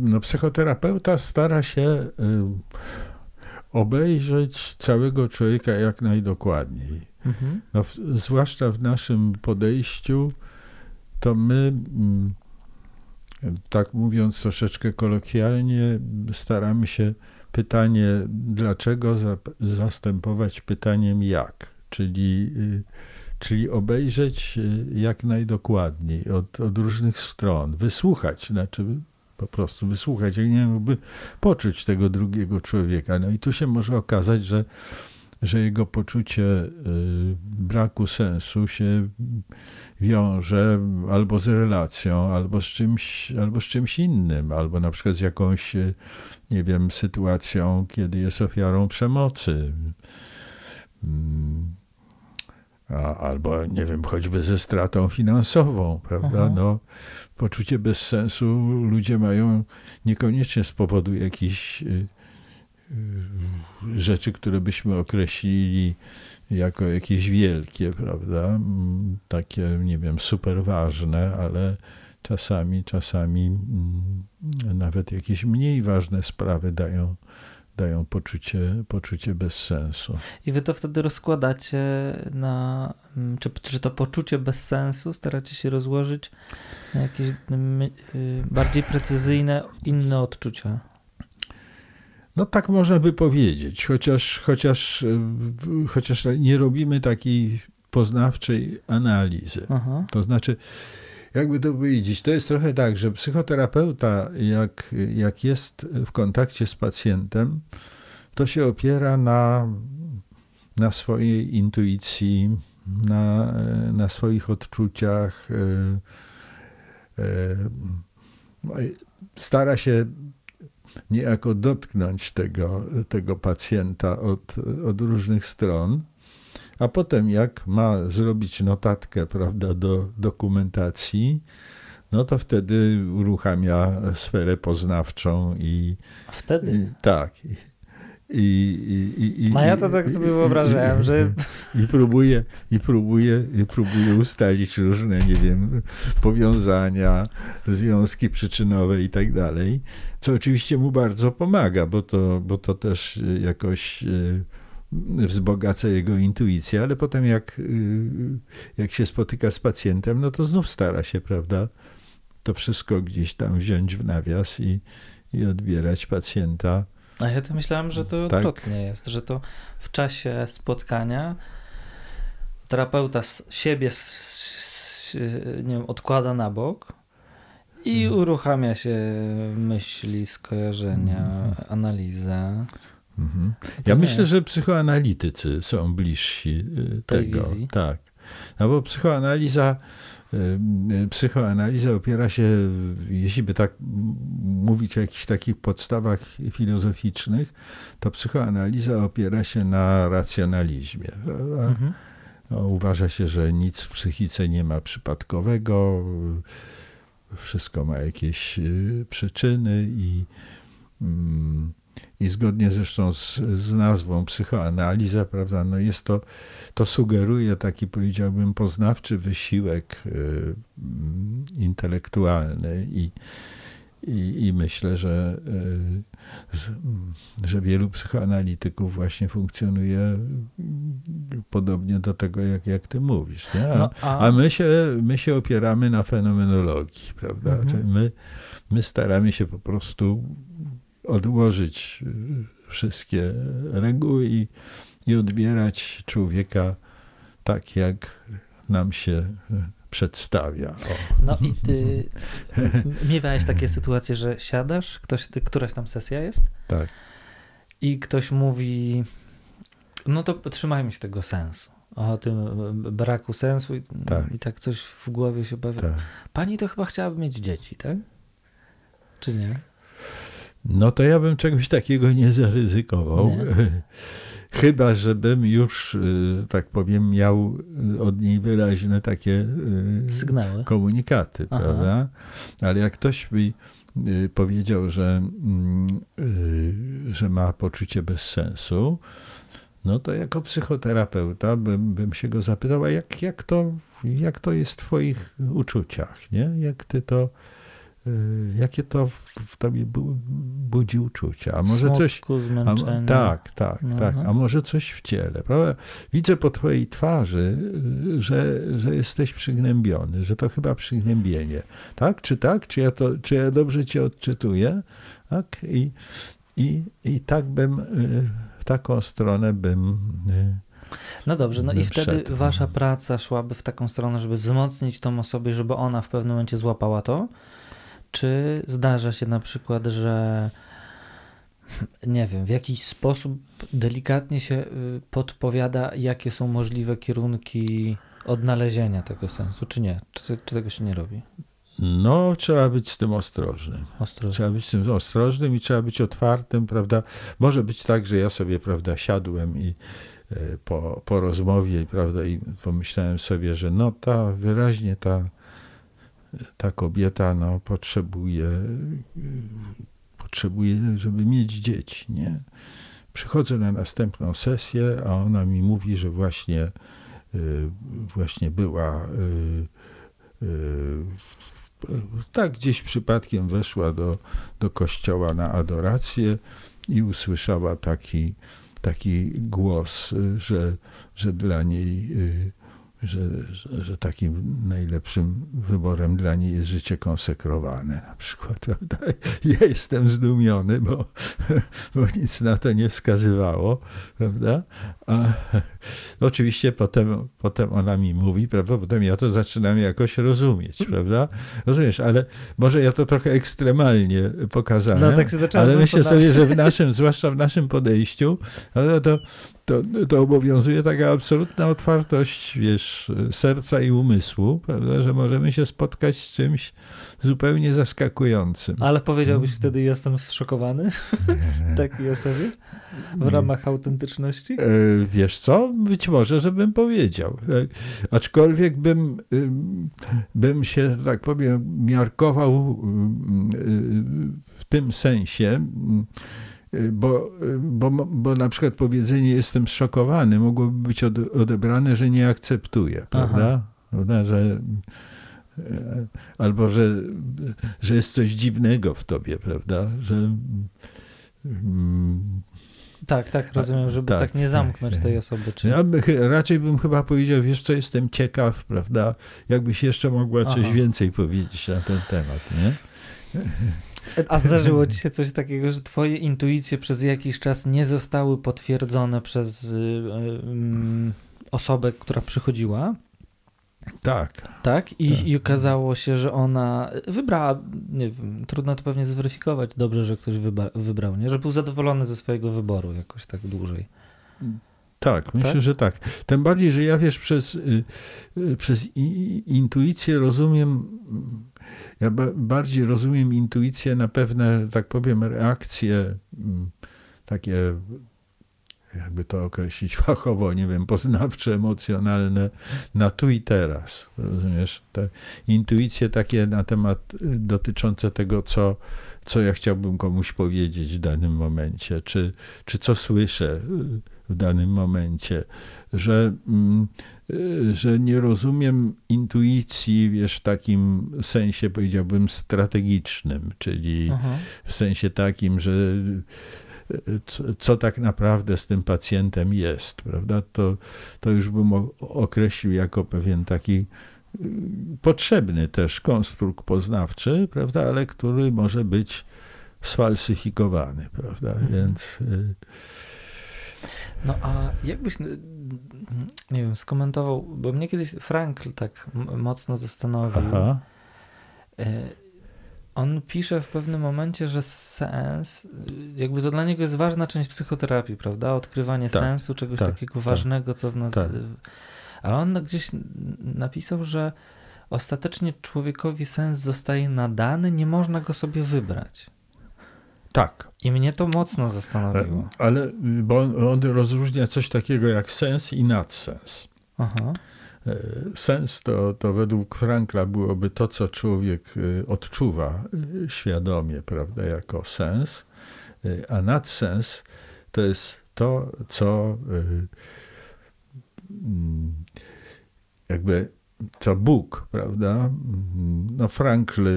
No, psychoterapeuta stara się ym, obejrzeć całego człowieka jak najdokładniej. Mhm. No, zwłaszcza w naszym podejściu, to my, mm, tak mówiąc troszeczkę kolokwialnie, staramy się pytanie dlaczego za, zastępować pytaniem jak, czyli, y, czyli obejrzeć y, jak najdokładniej od, od różnych stron, wysłuchać, znaczy po prostu wysłuchać, jak nie mógłby poczuć tego drugiego człowieka. No i tu się może okazać, że że jego poczucie y, braku sensu się wiąże albo z relacją, albo z czymś, albo z czymś innym, albo na przykład z jakąś, y, nie wiem, sytuacją, kiedy jest ofiarą przemocy. Mm. a, albo nie wiem, choćby ze stratą finansową, prawda? Aha. No, poczucie bezsensu ludzie mają niekoniecznie z powodu jakichś y, y, rzeczy, które byśmy określili jako jakieś wielkie, prawda? Mm, Takie, nie wiem, super ważne, ale czasami, czasami mm, nawet jakieś mniej ważne sprawy dają, dają poczucie, poczucie bezsensu. I wy to wtedy rozkładacie na. mm, Czy, czy to poczucie bezsensu staracie się rozłożyć na jakieś y, bardziej precyzyjne, inne odczucia? No tak można by powiedzieć, chociaż, chociaż, y, chociaż nie robimy takiej poznawczej analizy. Aha. To znaczy, jakby to powiedzieć, to jest trochę tak, że psychoterapeuta, jak, jak jest w kontakcie z pacjentem, to się opiera na, na swojej intuicji, na, na swoich odczuciach. y, y, Stara się niejako dotknąć tego, tego pacjenta od, od różnych stron. A potem, jak ma zrobić notatkę prawda, do dokumentacji, no to wtedy uruchamia sferę poznawczą i, A wtedy? i tak. I, i, i, No ja to tak sobie wyobrażałem, że [LAUGHS] i próbuje, i próbuje, i próbuje ustalić różne, nie wiem, powiązania, związki przyczynowe i tak dalej, co oczywiście mu bardzo pomaga, bo to, bo to też jakoś e, wzbogaca jego intuicję, ale potem jak, y, jak się spotyka z pacjentem, no to znów stara się, prawda, to wszystko gdzieś tam wziąć w nawias i, i odbierać pacjenta. A ja to myślałem, że to Tak. odwrotnie jest, że to w czasie spotkania terapeuta siebie nie wiem, odkłada na bok i Mhm. uruchamia się myśli, skojarzenia, Mhm. analiza. Mhm. Ja myślę, że psychoanalitycy są bliżsi y, Tej tego. wizji. Tak. No bo psychoanaliza, psychoanaliza opiera się, jeśli by tak mówić o jakichś takich podstawach filozoficznych, to psychoanaliza opiera się na racjonalizmie. Mhm. No, uważa się, że nic w psychice nie ma przypadkowego, wszystko ma jakieś y, przyczyny i, mm, i zgodnie zresztą z, z nazwą psychoanaliza, prawda, no jest to, to sugeruje taki powiedziałbym poznawczy wysiłek y, mm, intelektualny i, i, i myślę, że, y, z, że wielu psychoanalityków właśnie funkcjonuje mm, podobnie do tego, jak, jak ty mówisz. Nie? A, No, a, a my się, my się opieramy na fenomenologii, prawda? Mhm. My, my staramy się po prostu odłożyć y, wszystkie reguły i, i odbierać człowieka tak, jak nam się y, przedstawia. O. no i ty miewałeś takie sytuacje, że siadasz, ktoś, ty, któraś tam sesja jest Tak. i ktoś mówi, no to trzymajmy się tego sensu. O tym braku sensu i Tak. i tak coś w głowie się pojawia. tak. Pani to chyba chciałaby mieć dzieci, tak? Czy nie? No to ja bym czegoś takiego nie zaryzykował. Nie? [LAUGHS] Chyba, żebym już, y, tak powiem, miał od niej wyraźne takie y, Sygnały. komunikaty, Aha. prawda? Ale jak ktoś mi y, powiedział, że, mm, że ma poczucie bezsensu, no to jako psychoterapeuta bym, bym się go zapytał, a jak, jak, to, jak to jest w twoich uczuciach, nie? Jak ty to, jakie to w- tobie bu- budzi uczucia? A może coś... Smutku, A, zmęczenia. tak, tak, No, tak. aha. A może coś w ciele, prawda? Widzę po twojej twarzy, y, że, że jesteś przygnębiony, że to chyba przygnębienie. Tak? Czy tak? Czy ja, to, czy ja dobrze cię odczytuję? Tak? I, i, i tak bym, y, w taką stronę bym... y, No dobrze, no i wtedy wszedł. wasza praca szłaby w taką stronę, żeby wzmocnić tą osobę, żeby ona w pewnym momencie złapała to? Czy zdarza się na przykład, że nie wiem, w jakiś sposób delikatnie się y, podpowiada, jakie są możliwe kierunki odnalezienia tego sensu, czy nie? Czy, czy tego się nie robi? No, trzeba być z tym ostrożnym. Trzeba być z tym ostrożnym i trzeba być otwartym, prawda? Może być tak, że ja sobie, prawda, siadłem i po, po rozmowie, prawda, i pomyślałem sobie, że no ta, wyraźnie ta, ta kobieta, no, potrzebuje, potrzebuje, żeby mieć dzieci, nie? Przychodzę na następną sesję, a ona mi mówi, że właśnie, właśnie była tak gdzieś przypadkiem weszła do, do kościoła na adorację i usłyszała taki, taki głos, że, że dla niej że, że, że, takim najlepszym wyborem dla niej jest życie konsekrowane na przykład. [LAUGHS] Prawda? Ja jestem zdumiony, bo, bo nic na to nie wskazywało. Prawda? A, oczywiście potem, potem ona mi mówi, prawda? potem ja to zaczynam jakoś rozumieć. Prawda? Rozumiesz, ale może ja to trochę ekstremalnie pokazałem, no, tak ale myślę sobie, że w naszym, zwłaszcza w naszym podejściu, to, to, to obowiązuje taka absolutna otwartość, wiesz, serca i umysłu, prawda, że możemy się spotkać z czymś zupełnie zaskakującym. Ale powiedziałbyś hmm. wtedy, jestem zszokowany [LAUGHS] takiej osobie? W ramach autentyczności? E, wiesz co? Być może, żebym powiedział. E, aczkolwiek bym, bym się, tak powiem, miarkował w tym sensie, bo, bo, bo na przykład powiedzenie jestem zszokowany mogłoby być odebrane, że nie akceptuję, prawda? prawda? Że, albo że, że jest coś dziwnego w tobie, prawda? Że, mm, tak, tak, rozumiem, żeby tak, tak nie zamknąć tak, tej osoby. Czy... Ja by, raczej bym chyba powiedział, wiesz co, jestem ciekaw, prawda, jakbyś jeszcze mogła coś Aha. więcej powiedzieć na ten temat, nie? A zdarzyło [LAUGHS] ci się coś takiego, że twoje intuicje przez jakiś czas nie zostały potwierdzone przez y, y, osobę, która przychodziła? Tak. Tak? I, tak. I okazało się, że ona wybrała, nie wiem, trudno to pewnie zweryfikować, dobrze, że ktoś wybra, wybrał, nie? Że był zadowolony ze swojego wyboru jakoś tak dłużej. Tak, myślę, tak? że tak. Tym bardziej, że ja wiesz, przez, y, przez intuicję rozumiem ja bardziej rozumiem intuicję na pewne, tak powiem, reakcje mm, takie, jakby to określić [LAUGHS] fachowo, nie wiem, poznawcze, emocjonalne na tu i teraz. Rozumiesz? Te intuicje takie na temat y, dotyczące tego, co, co ja chciałbym komuś powiedzieć w danym momencie, czy, czy co słyszę y, w danym momencie, że, mm, że nie rozumiem intuicji, wiesz, w takim sensie, powiedziałbym, strategicznym, czyli Aha. w sensie takim, że y, co, co, tak naprawdę z tym pacjentem jest, prawda? To, to już bym określił jako pewien taki y, potrzebny też konstrukt poznawczy, prawda, ale który może być sfalsyfikowany, prawda? Mhm. Więc no a jakbyś, nie wiem, skomentował, bo mnie kiedyś Frankl tak mocno zastanowił. Aha. E, on pisze w pewnym momencie, że sens, jakby to dla niego jest ważna część psychoterapii, prawda? Odkrywanie tak, sensu, czegoś tak, takiego tak, ważnego, co w nas. Tak. Ale on gdzieś napisał, że ostatecznie człowiekowi sens zostaje nadany, nie można go sobie wybrać. Tak. I mnie to mocno zastanowiło. E, ale, bo on, on rozróżnia coś takiego jak sens i nadsens. Aha. E, sens to, to według Frankla byłoby to, co człowiek e, odczuwa świadomie, prawda, jako sens, a nadsens to jest to, co mm, jakby co Bóg, prawda? Mm, no Frankl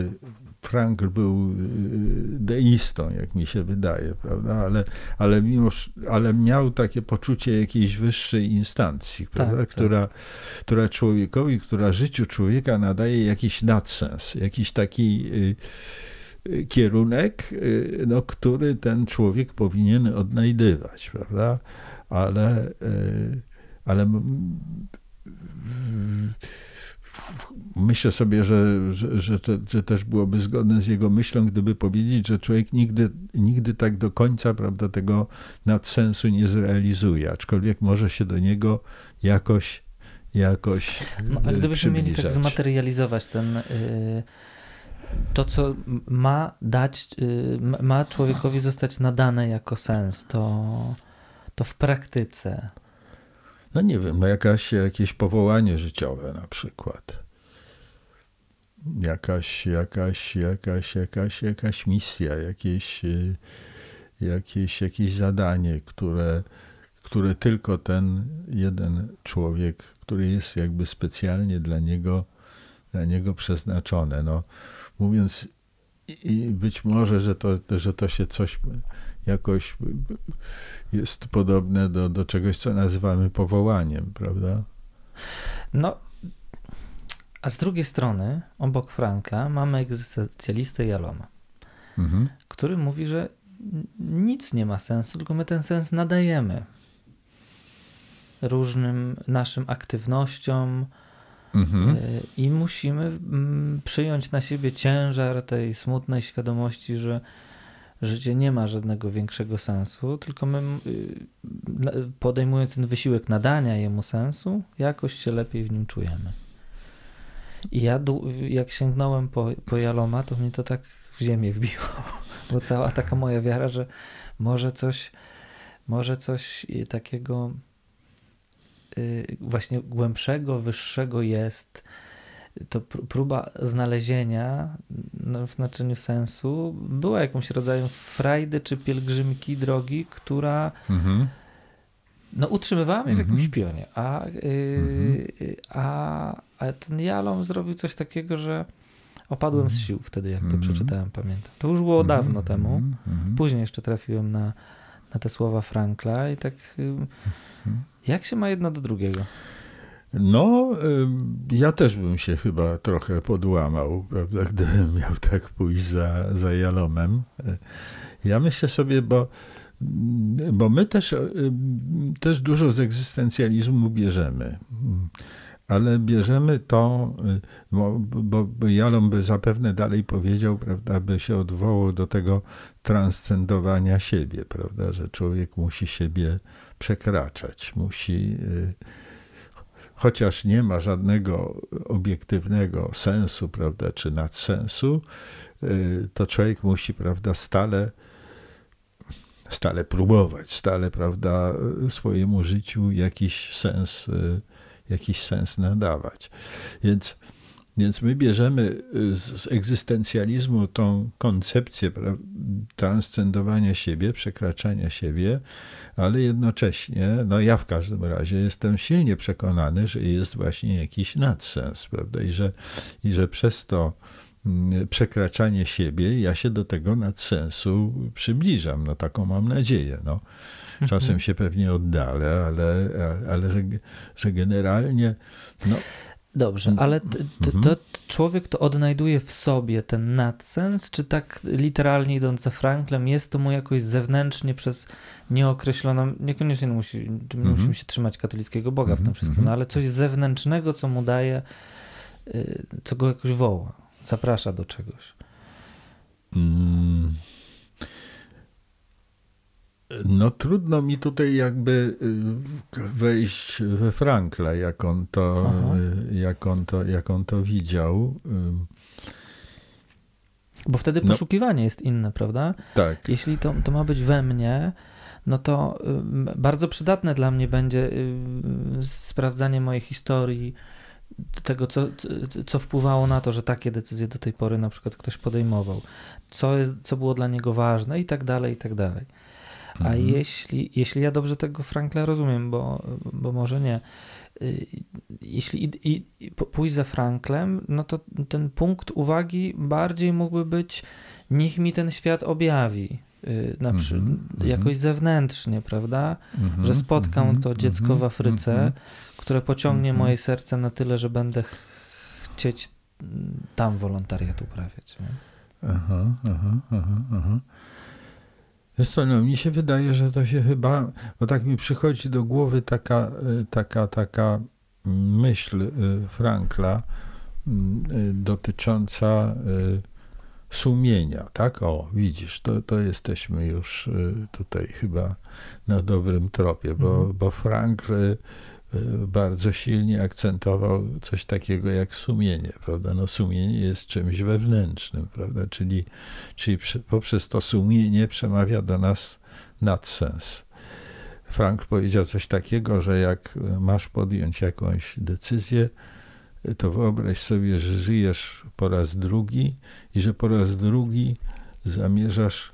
Frankl był y, deistą, jak mi się wydaje, prawda? Ale, ale, mimo, ale miał takie poczucie jakiejś wyższej instancji, tak, prawda? Tak, która, tak. która człowiekowi, która życiu człowieka nadaje jakiś nadsens, jakiś taki y, y, kierunek, no, który ten człowiek powinien odnajdywać, prawda? Ale, ale myślę sobie, że, że, że, to, że też byłoby zgodne z jego myślą, gdyby powiedzieć, że człowiek nigdy, nigdy tak do końca prawda, tego nadsensu nie zrealizuje, aczkolwiek może się do niego jakoś jakoś no, A gdybyśmy mieli tak zmaterializować ten, y, to, co ma dać, y, ma człowiekowi zostać nadane jako sens, to, to w praktyce no nie wiem, no jakaś, jakieś powołanie życiowe na przykład. Jakaś, jakaś, jakaś, jakaś, jakaś misja, jakieś, jakieś, jakieś zadanie, które, które tylko ten jeden człowiek, który jest jakby specjalnie dla niego, dla niego przeznaczone. No, mówiąc, i być może, że to, że to się coś jakoś jest podobne do, do czegoś, co nazywamy powołaniem, prawda? No, a z drugiej strony, obok Frankla, mamy egzystencjalistę Jaloma, mhm. który mówi, że nic nie ma sensu, tylko my ten sens nadajemy różnym naszym aktywnościom mhm. E, i musimy mm, przyjąć na siebie ciężar tej smutnej świadomości, że życie nie ma żadnego większego sensu, tylko my y, podejmując ten wysiłek nadania jemu sensu, jakoś się lepiej w nim czujemy. I ja jak sięgnąłem po, po Jaloma, to mnie to tak w ziemię wbiło, [LAUGHS] bo cała taka moja wiara, że może coś, może coś takiego y, właśnie głębszego, wyższego jest, to próba znalezienia no, w znaczeniu sensu była jakimś rodzajem frajdy czy pielgrzymki drogi, która mhm. no, utrzymywała mnie w jakimś mhm. pionie. A, yy, a, a ten Jalom zrobił coś takiego, że opadłem z mhm. sił wtedy, jak to mhm. przeczytałem, pamiętam. To już było dawno temu. Później jeszcze trafiłem na, na te słowa Frankla i tak jak się ma jedno do drugiego? No, ja też bym się chyba trochę podłamał, prawda, gdybym miał tak pójść za, za Jalomem. Ja myślę sobie, bo, bo my też, też dużo z egzystencjalizmu bierzemy. Ale bierzemy to, bo, bo Jalom by zapewne dalej powiedział, prawda, by się odwołał do tego transcendowania siebie, prawda, że człowiek musi siebie przekraczać, musi y, chociaż nie ma żadnego obiektywnego sensu, prawda, czy nadsensu, y, to człowiek musi, prawda, stale, stale próbować, stale, prawda, swojemu życiu jakiś sens, y, jakiś sens nadawać. Więc więc my bierzemy y, z egzystencjalizmu tą koncepcję transcendowania siebie, przekraczania siebie, ale jednocześnie, no ja w każdym razie jestem silnie przekonany, że jest właśnie jakiś nadsens, prawda? I że, i że przez to mm, przekraczanie siebie ja się do tego nadsensu przybliżam. No taką mam nadzieję. No. Czasem mhm. się pewnie oddalę, ale, ale że, że generalnie no, Dobrze, mm. ale t, t, mhm. to człowiek to odnajduje w sobie ten nadsens, czy tak literalnie idąc za Franklem, jest to mu jakoś zewnętrznie przez nieokreśloną, niekoniecznie musi, mhm. musimy się trzymać katolickiego Boga w tym mhm. wszystkim, no, ale coś zewnętrznego, co mu daje, y, co go jakoś woła, zaprasza do czegoś. Mm. No trudno mi tutaj jakby y, wejść we Frankla, jak on to, y, jak on to, jak on to widział. Bo wtedy no. poszukiwanie no, jest inne, prawda? Tak. Jeśli to, to ma być we mnie, no to bardzo przydatne dla mnie będzie sprawdzanie mojej historii, tego, co, co wpływało na to, że takie decyzje do tej pory na przykład ktoś podejmował, co, jest, co było dla niego ważne i tak dalej, i tak dalej. A mhm. jeśli, jeśli ja dobrze tego Frankla rozumiem, bo, bo może nie, y, jeśli i, i, pójść za Franklem, no to ten punkt uwagi bardziej mógłby być, niech mi ten świat objawi. Y, na przy, mm -hmm. jakoś zewnętrznie, prawda? Mm -hmm. Że spotkam mm -hmm. to dziecko w Afryce, mhm. które pociągnie mhm. moje serce na tyle, że będę chcieć tam wolontariat uprawiać. Nie? Aha, aha, aha, aha. Wiesz co, no, mi się wydaje, że to się chyba, bo tak mi przychodzi do głowy taka, y, taka, taka myśl y, Frankla y, dotycząca sumienia, tak? O, widzisz, to, to jesteśmy już tutaj chyba na dobrym tropie, bo, mhm. bo Frankl bardzo silnie akcentował coś takiego jak sumienie, prawda? No sumienie jest czymś wewnętrznym, prawda? Czyli, czyli poprzez to sumienie przemawia do nas nadsens. Frank powiedział coś takiego, że jak masz podjąć jakąś decyzję, to wyobraź sobie, że żyjesz po raz drugi i że po raz drugi zamierzasz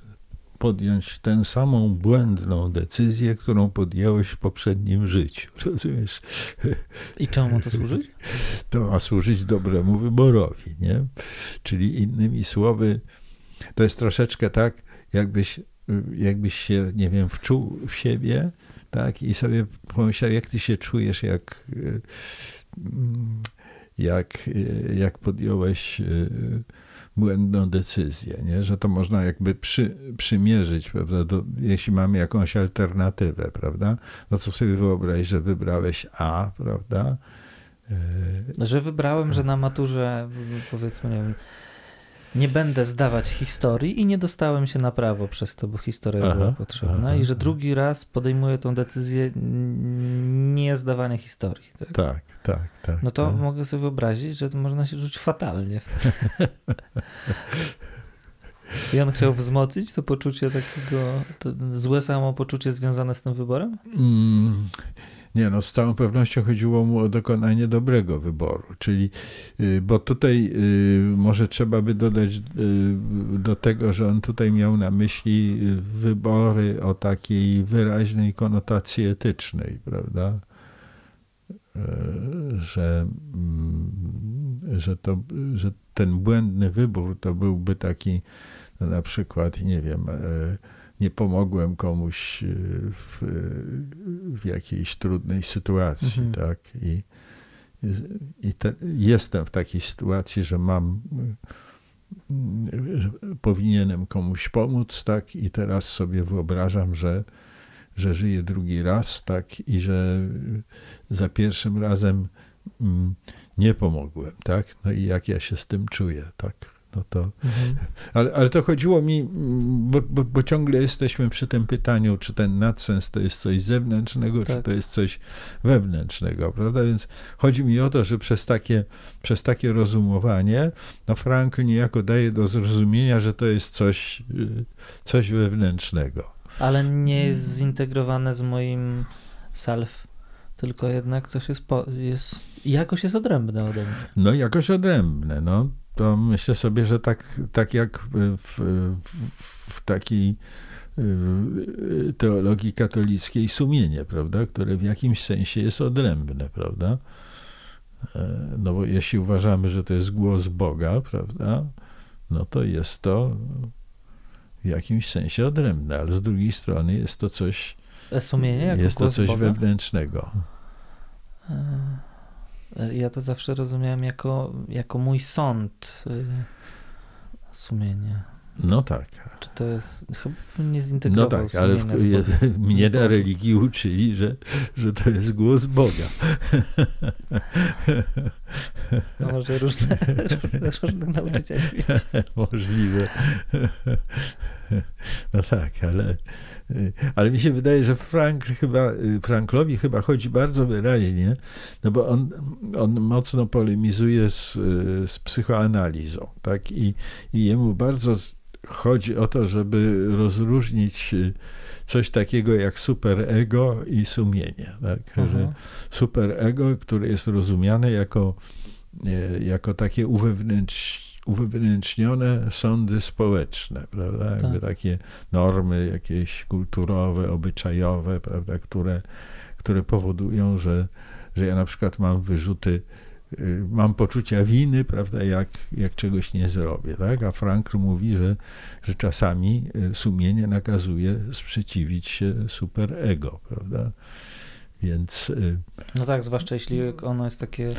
podjąć tę samą błędną decyzję, którą podjąłeś w poprzednim życiu. [LAUGHS] Rozumiesz? I czemu ma to służyć? To ma służyć dobremu wyborowi, nie? Czyli innymi słowy, to jest troszeczkę tak, jakbyś, jakbyś się, nie wiem, wczuł w siebie, tak? I sobie pomyślał, jak ty się czujesz, jak, jak, jak podjąłeś błędną decyzję, nie? że to można jakby przy, przymierzyć, prawda? Do, jeśli mamy jakąś alternatywę, prawda? No co sobie wyobraź, że wybrałeś A, prawda? Że wybrałem, że na maturze powiedzmy, nie wiem, nie będę zdawać historii i nie dostałem się na prawo przez to, bo historia aha, była potrzebna aha, i że drugi raz podejmuję tą decyzję nie zdawania historii. Tak, tak, tak. tak no to tak. mogę sobie wyobrazić, że można się czuć fatalnie. [LAUGHS] I on chciał wzmocnić to poczucie takiego, to złe samopoczucie związane z tym wyborem? Mm, nie, no z całą pewnością chodziło mu o dokonanie dobrego wyboru, czyli, y, bo tutaj y, może trzeba by dodać y, do tego, że on tutaj miał na myśli wybory o takiej wyraźnej konotacji etycznej, prawda? Że, mm, że, to, że ten błędny wybór to byłby taki no na przykład, nie wiem, nie pomogłem komuś e, w, w jakiejś trudnej sytuacji, mhm. tak? I, i te, jestem w takiej sytuacji, że mam, że powinienem komuś pomóc, tak? I teraz sobie wyobrażam, że, że żyję drugi raz, tak? I że za pierwszym razem mm, nie pomogłem, tak? No i jak ja się z tym czuję, tak? No to, mhm. ale, ale to chodziło mi, bo, bo, bo, ciągle jesteśmy przy tym pytaniu, czy ten nadsens to jest coś zewnętrznego, tak. czy to jest coś wewnętrznego, prawda? Więc chodzi mi o to, że przez takie, przez takie rozumowanie, no Frankl niejako daje do zrozumienia, że to jest coś, coś wewnętrznego. Ale nie jest zintegrowane z moim self, tylko jednak coś jest, po, jest jakoś jest odrębne ode mnie. No jakoś odrębne, no to myślę sobie, że tak, tak jak w, w, w takiej y, teologii katolickiej sumienie, prawda, które w jakimś sensie jest odrębne, prawda? E, no bo jeśli uważamy, że to jest głos Boga, prawda, no to jest to w jakimś sensie odrębne, ale z drugiej strony jest to coś, e, sumienie jest to coś Boga? wewnętrznego. E, ja to zawsze rozumiałem jako, jako mój sąd y, sumienia. No tak. Czy to jest, chyba nie zintegrował No tak, ale w, [LAUGHS] mnie na religii uczyli, że, że to jest głos Boga. [LAUGHS] No może różne, różne, nauczycieli. [LAUGHS] Możliwe. [LAUGHS] No tak, ale, ale mi się wydaje, że Frank chyba, Franklowi chyba chodzi bardzo wyraźnie, no bo on, on mocno polemizuje z, z psychoanalizą, tak? I, I jemu bardzo chodzi o to, żeby rozróżnić coś takiego jak superego i sumienie. Tak? Że superego, które jest rozumiane jako, jako takie uwewnętrznione uwewnętrznione sądy społeczne, prawda? Jakby tak. takie normy jakieś kulturowe, obyczajowe, prawda? Które, które powodują, że, że ja na przykład mam wyrzuty, y, mam poczucia winy, prawda, jak, jak czegoś nie zrobię, tak? A Frankl mówi, że, że czasami y, sumienie nakazuje sprzeciwić się superego, prawda? Więc... Y, no tak, zwłaszcza jeśli ono jest takie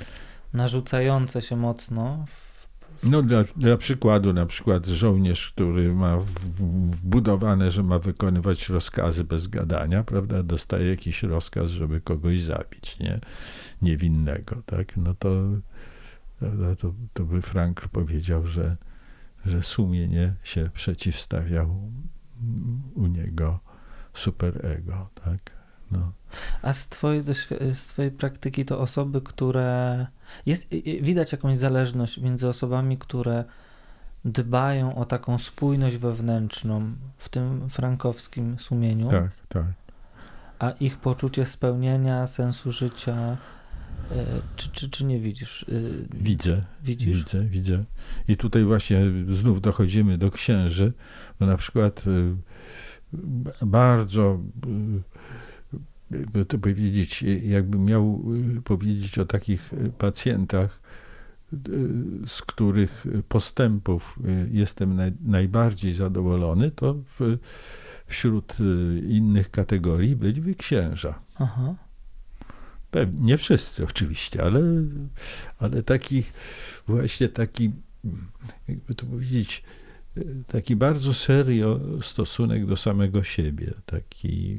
narzucające się mocno no dla, dla przykładu, na przykład żołnierz, który ma wbudowane, że ma wykonywać rozkazy bez gadania, prawda, dostaje jakiś rozkaz, żeby kogoś zabić, nie? Niewinnego, tak? No to, prawda, to, to by Frank powiedział, że, że sumienie się przeciwstawiał u niego superego, tak? No. A z twojej, z twojej praktyki to osoby, które. Jest, widać jakąś zależność między osobami, które dbają o taką spójność wewnętrzną w tym frankowskim sumieniu. Tak, tak. A ich poczucie spełnienia, sensu życia, e, czy, czy, czy nie widzisz? Y, Widzę. Widzisz? Widzę, widzę. I tutaj właśnie znów dochodzimy do księży, bo na przykład y, bardzo, y, jakby to powiedzieć, jakbym miał y, powiedzieć o takich y, pacjentach, y, z których postępów jestem naj, najbardziej zadowolony, to w, wśród innych kategorii byliby księża. Aha. Pewnie, nie wszyscy oczywiście, ale, ale taki właśnie taki, jakby to powiedzieć, taki bardzo serio stosunek do samego siebie. Taki,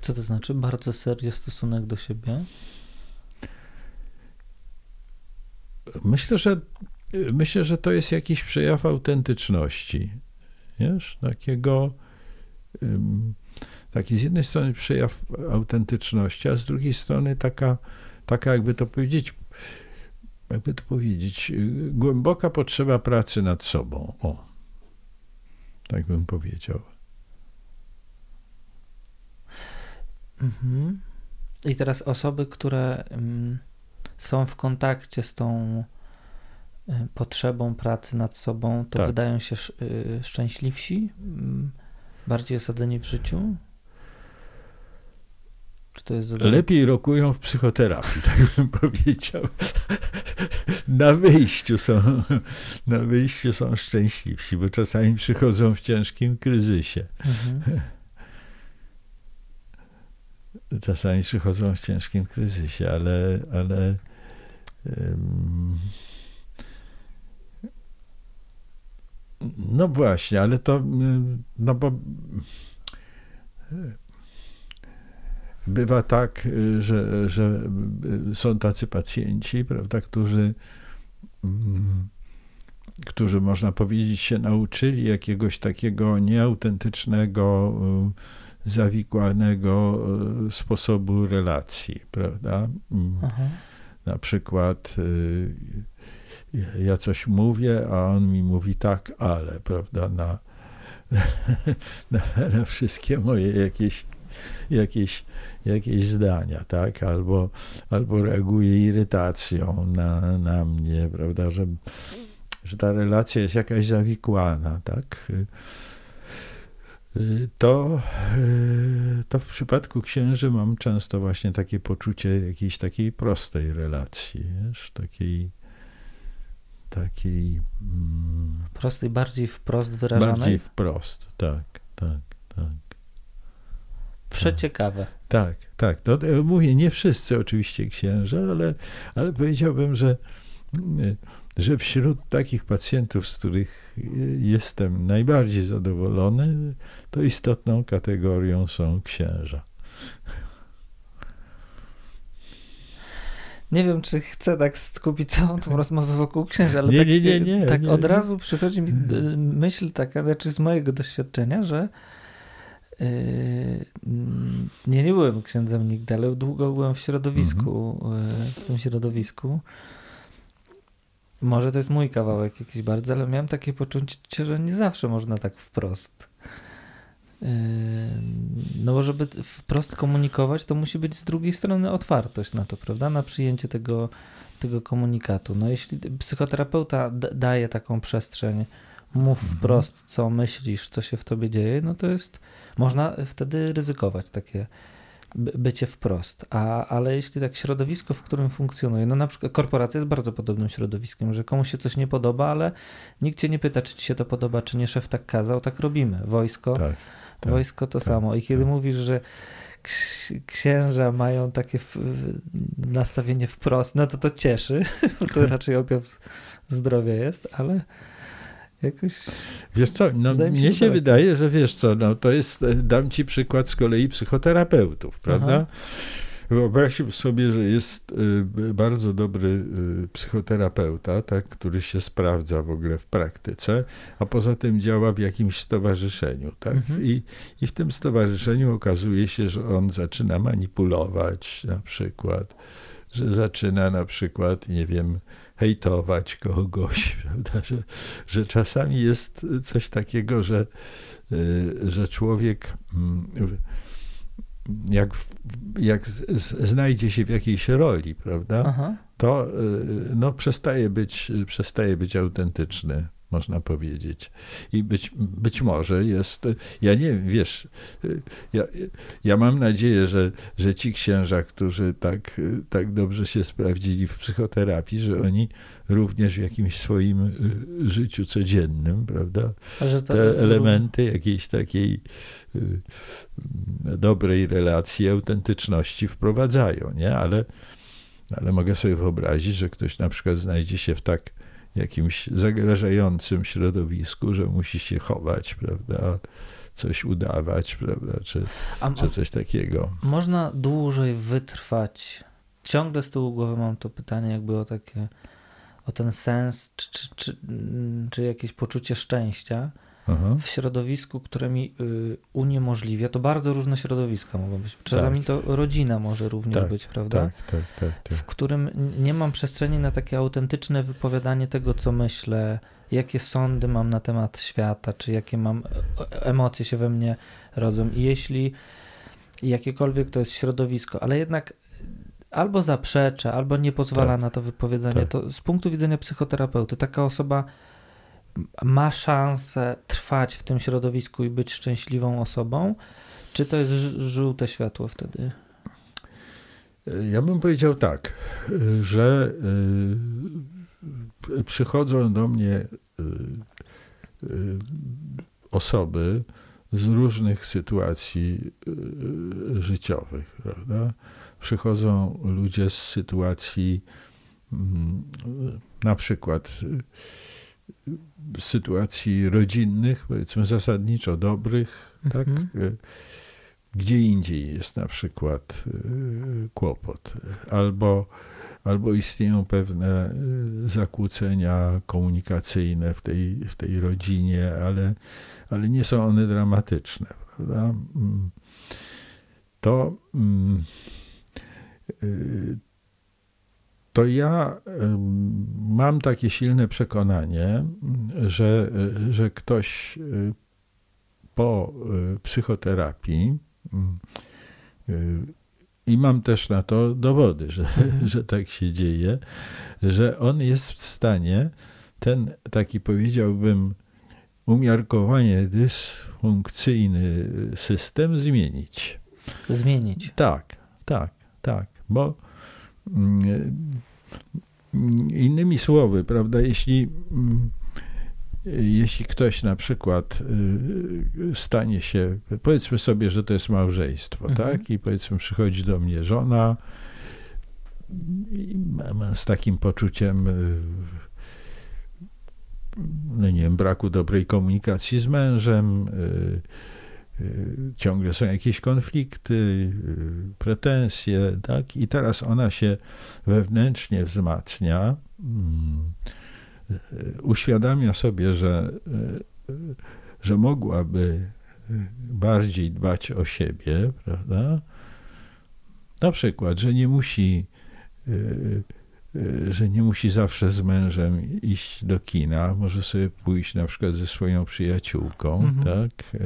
Co to znaczy? Bardzo serio stosunek do siebie? myślę, że myślę, że to jest jakiś przejaw autentyczności. Wiesz, takiego taki z jednej strony przejaw autentyczności, a z drugiej strony taka, taka jakby to powiedzieć, jakby to powiedzieć, y, głęboka potrzeba pracy nad sobą. O, tak bym powiedział. Mhm. I teraz osoby, które ym, są w kontakcie z tą y, potrzebą pracy nad sobą, to Tak. wydają się y, szczęśliwsi, Ym, bardziej osadzeni w życiu? Czy to jest zadanie? Lepiej rokują w psychoterapii, [LAUGHS] tak bym powiedział. Na wyjściu są, na wyjściu są szczęśliwsi, bo czasami przychodzą w ciężkim kryzysie. Mhm. Czasami przychodzą w ciężkim kryzysie, ale, ale no właśnie, ale to no bo bywa tak, że, że są tacy pacjenci, prawda, którzy którzy można powiedzieć się nauczyli jakiegoś takiego nieautentycznego, zawikłanego y, sposobu relacji, prawda? Mm, Aha. Na przykład y, ja coś mówię, a on mi mówi tak, ale, prawda, na, [LAUGHS] na, na wszystkie moje jakieś, jakieś, jakieś zdania, tak, albo, albo reaguje irytacją na, na mnie, prawda, że, że ta relacja jest jakaś zawikłana, tak. To, y, to w przypadku księży mam często właśnie takie poczucie jakiejś takiej prostej relacji, wiesz, takiej, takiej mm, Prostej, bardziej wprost wyrażanej? bardziej wprost, tak, tak, tak. Przeciekawe. Tak, tak. No, e, mówię, nie wszyscy oczywiście księża, ale, ale powiedziałbym, że, mm, że wśród takich pacjentów, z których e, jestem najbardziej zadowolony, to istotną kategorią są księża. Nie wiem, czy chcę tak skupić całą tą rozmowę wokół księży, ale Nie, tak, nie, nie, nie, tak nie, od nie. razu przychodzi mi y, myśl taka, znaczy z mojego doświadczenia, że yy, nie, nie byłem księdzem nigdy, ale długo byłem w środowisku, Mhm. yy, w tym środowisku. Może to jest mój kawałek jakiś bardzo, ale miałem takie poczucie, że nie zawsze można tak wprost. Yy, No bo żeby wprost komunikować, to musi być z drugiej strony otwartość na to, prawda? Na przyjęcie tego, tego komunikatu. No jeśli psychoterapeuta daje taką przestrzeń, mów Mhm. wprost, co myślisz, co się w tobie dzieje, no to jest, można wtedy ryzykować takie bycie wprost. A, ale jeśli tak środowisko, w którym funkcjonuje, no na przykład korporacja jest bardzo podobnym środowiskiem, że komuś się coś nie podoba, ale nikt cię nie pyta, czy ci się to podoba, czy nie, szef tak kazał, tak robimy. Wojsko, Tak, tak, Wojsko to tak, samo. I kiedy tak. mówisz, że ks- księża mają takie w, w, nastawienie wprost, no to to cieszy, [LAUGHS] bo to [LAUGHS] raczej objaw zdrowia jest, ale jakoś... Wiesz co, no, mi się, mnie się tak. wydaje, że wiesz co, no, to jest, dam ci przykład z kolei psychoterapeutów, prawda? Aha. Wyobraźmy sobie, że jest y, bardzo dobry y, psychoterapeuta, tak, który się sprawdza w ogóle w praktyce, a poza tym działa w jakimś stowarzyszeniu. Tak? Mhm. I, I w tym stowarzyszeniu okazuje się, że on zaczyna manipulować na przykład, że zaczyna na przykład, nie wiem, hejtować kogoś, [LAUGHS] prawda? Że, że czasami jest coś takiego, że, y, że człowiek mm, jak, jak znajdzie się w jakiejś roli, prawda, Aha. to no, przestaje, być, przestaje być autentyczny można powiedzieć. I być, być może jest, ja nie wiem, wiesz, ja, ja mam nadzieję, że, że ci księża, którzy tak, tak dobrze się sprawdzili w psychoterapii, że oni również w jakimś swoim y, życiu codziennym, prawda, te elementy jakiejś takiej y, dobrej relacji, autentyczności wprowadzają, nie? Ale, ale mogę sobie wyobrazić, że ktoś na przykład znajdzie się w tak jakimś zagrażającym środowisku, że musi się chować, prawda? Coś udawać, prawda? Czy, a, czy coś takiego. Można dłużej wytrwać. Ciągle z tyłu głowy mam to pytanie, jakby o takie, o ten sens, czy, czy, czy, czy jakieś poczucie szczęścia Aha. w środowisku, które mi y, uniemożliwia. To bardzo różne środowiska mogą być. Czasami tak. to rodzina może również tak, być, prawda? Tak, tak, tak, tak, W którym nie mam przestrzeni na takie autentyczne wypowiadanie tego, co myślę, jakie sądy mam na temat świata, czy jakie mam e, emocje się we mnie rodzą. I jeśli jakiekolwiek to jest środowisko, ale jednak albo zaprzecza, albo nie pozwala tak, na to wypowiedzenie, tak. to z punktu widzenia psychoterapeuty taka osoba ma szansę trwać w tym środowisku i być szczęśliwą osobą, czy to jest żółte światło wtedy? Ja bym powiedział tak, że y, przychodzą do mnie y, y, osoby z różnych sytuacji życiowych, prawda? Przychodzą ludzie z sytuacji mm, na przykład sytuacji rodzinnych, powiedzmy zasadniczo dobrych, tak? mhm. tak? Gdzie indziej jest na przykład e, kłopot, albo, albo istnieją pewne e, zakłócenia komunikacyjne w tej, w tej rodzinie, ale, ale nie są one dramatyczne, prawda? Mm. To mm, to ja mam takie silne przekonanie, że, że ktoś y, po y, psychoterapii y, i mam też na to dowody, że, mhm. że tak się dzieje, że on jest w stanie ten taki powiedziałbym umiarkowanie dysfunkcyjny system zmienić. Zmienić. Tak, tak, tak, bo mm, Innymi słowy, prawda, jeśli, mm, jeśli ktoś na przykład y, stanie się, powiedzmy sobie, że to jest małżeństwo, mhm. tak, i powiedzmy przychodzi do mnie żona z takim poczuciem y, no nie wiem, braku dobrej komunikacji z mężem, y, ciągle są jakieś konflikty, y, pretensje, tak? I teraz ona się wewnętrznie wzmacnia, mm, y, uświadamia sobie, że, że mogłaby bardziej dbać o siebie, prawda? Na przykład, że nie musi że nie musi zawsze z mężem iść do kina, może sobie pójść na przykład ze swoją przyjaciółką, mhm. tak?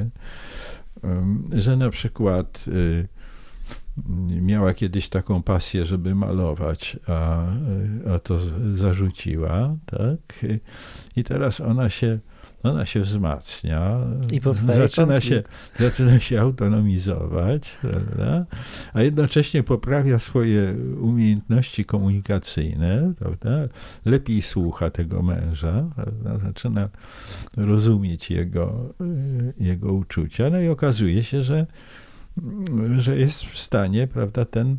Że na przykład y, miała kiedyś taką pasję, żeby malować, a, a to zarzuciła, tak? I teraz ona się ona się wzmacnia, I powstaje zaczyna się, zaczyna się autonomizować, prawda? a jednocześnie poprawia swoje umiejętności komunikacyjne, prawda? lepiej słucha tego męża, prawda? zaczyna rozumieć jego, jego uczucia, no i okazuje się, że, że jest w stanie prawda, ten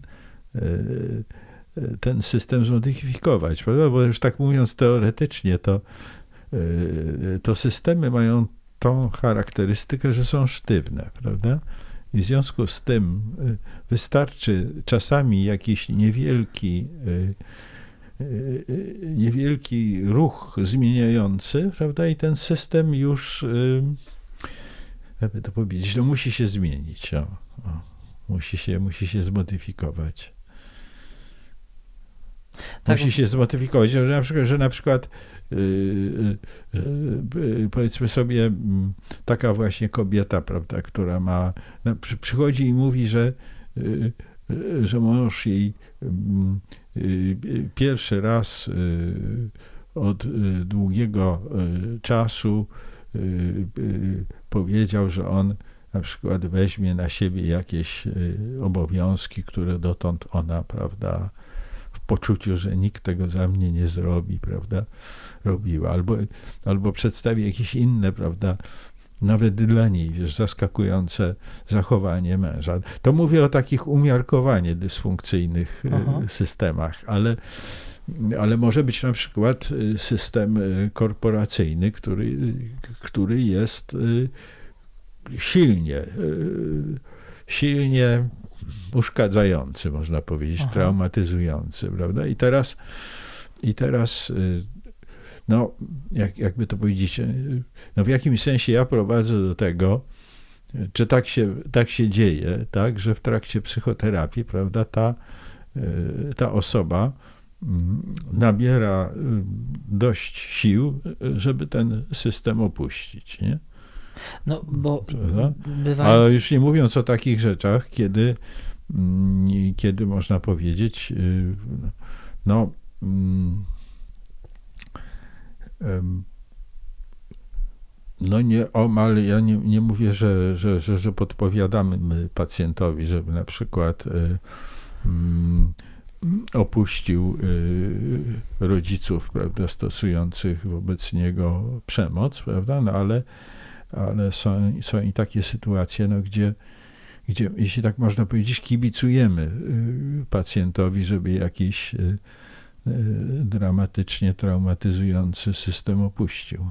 ten system zmodyfikować, prawda? bo już tak mówiąc teoretycznie, to Y, to systemy mają tą charakterystykę, że są sztywne, prawda? I w związku z tym y, wystarczy czasami jakiś niewielki, y, niewielki ruch zmieniający, prawda? I ten system już, jakby to powiedzieć, no musi się zmienić. O, o, musi, się, musi się zmodyfikować. Tak, musi się zmodyfikować, że na przykład, że na przykład powiedzmy sobie mm, taka właśnie kobieta, prawda, która ma, no, przychodzi i mówi, że że mąż jej mm, pierwszy raz od długiego czasu powiedział, że on na przykład weźmie na siebie jakieś obowiązki, które dotąd ona, prawda, w poczuciu, że nikt tego za mnie nie zrobi, prawda, robiła, albo, albo przedstawi jakieś inne, prawda, nawet dla niej, wiesz, zaskakujące zachowanie męża. To mówię o takich umiarkowanie dysfunkcyjnych e, Aha. systemach, ale, ale może być na przykład e, system e, korporacyjny, który, który jest silnie, silnie uszkadzający, można powiedzieć, Aha. traumatyzujący, prawda? I teraz, i teraz no, jak, jakby to powiedzieć, no w jakimś sensie ja prowadzę do tego, czy tak się, tak się dzieje, tak, że w trakcie psychoterapii, prawda, ta, ta osoba mm, nabiera y, dość sił, żeby ten system opuścić, nie? No, bo bywa... A już nie mówiąc o takich rzeczach, kiedy, mm, kiedy można powiedzieć, no, mm, no nie omal, ja nie, nie mówię, że, że, że, że podpowiadamy pacjentowi, żeby na przykład y, mm, opuścił y, rodziców, prawda, stosujących wobec niego przemoc, prawda, no ale, ale są, są i takie sytuacje, no, gdzie, gdzie, jeśli tak można powiedzieć, kibicujemy y, pacjentowi, żeby jakiś E, dramatycznie traumatyzujący system opuścił.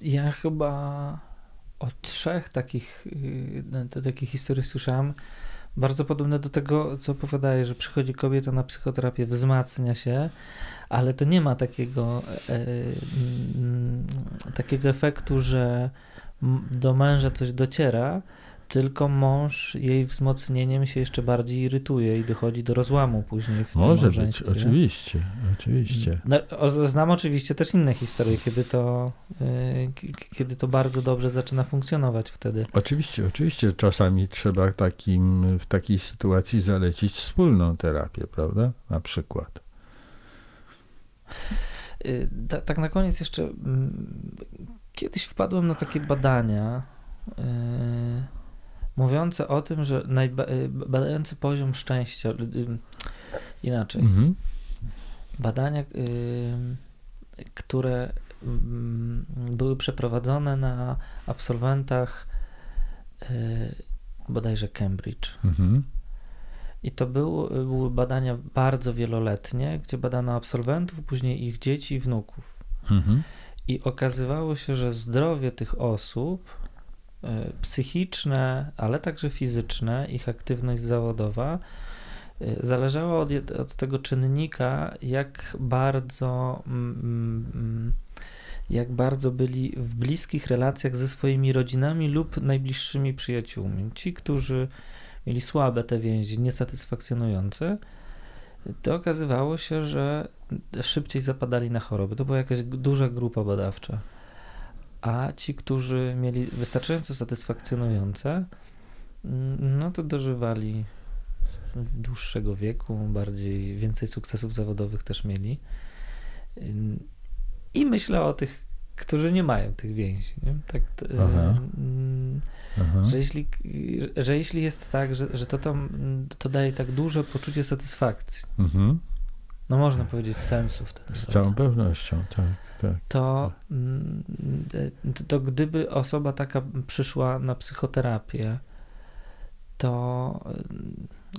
Ja chyba o trzech takich, y, takich historii słyszałem, bardzo podobne do tego, co opowiadaje, że przychodzi kobieta na psychoterapię, wzmacnia się, ale to nie ma takiego, e, takiego efektu, że do męża coś dociera, tylko mąż jej wzmocnieniem się jeszcze bardziej irytuje i dochodzi do rozłamu później w Może być, oczywiście, oczywiście. No, znam oczywiście też inne historie, kiedy to, yy, kiedy to bardzo dobrze zaczyna funkcjonować wtedy. Oczywiście, oczywiście czasami trzeba takim, w takiej sytuacji zalecić wspólną terapię, prawda? Na przykład. Yy, tak na koniec jeszcze mm, kiedyś wpadłem na takie badania yy, mówiące o tym, że y, badający poziom szczęścia, y, y, inaczej, mhm. badania, które mm, były przeprowadzone na absolwentach bodajże Cambridge. Mhm. I to były, były badania bardzo wieloletnie, gdzie badano absolwentów, później ich dzieci i wnuków. Mhm. I okazywało się, że zdrowie tych osób psychiczne, ale także fizyczne, ich aktywność zawodowa e, zależała od, od tego czynnika, jak bardzo, mm, mm, jak bardzo byli w bliskich relacjach ze swoimi rodzinami lub najbliższymi przyjaciółmi. Ci, którzy mieli słabe te więzi, niesatysfakcjonujące, to okazywało się, że szybciej zapadali na choroby. To była jakaś duża grupa badawcza a ci, którzy mieli wystarczająco satysfakcjonujące, mm, no to dożywali dłuższego wieku, bardziej, więcej sukcesów zawodowych też mieli. I myślę o tych, którzy nie mają tych więzi. Nie? Tak, Aha. Mm, Aha. Że, jeśli, że jeśli jest tak, że, że to, to, to daje tak duże poczucie satysfakcji, mhm. no można powiedzieć sensu wtedy. Z całą pewnością, tak tak. to, mm, to gdyby osoba taka przyszła na psychoterapię, to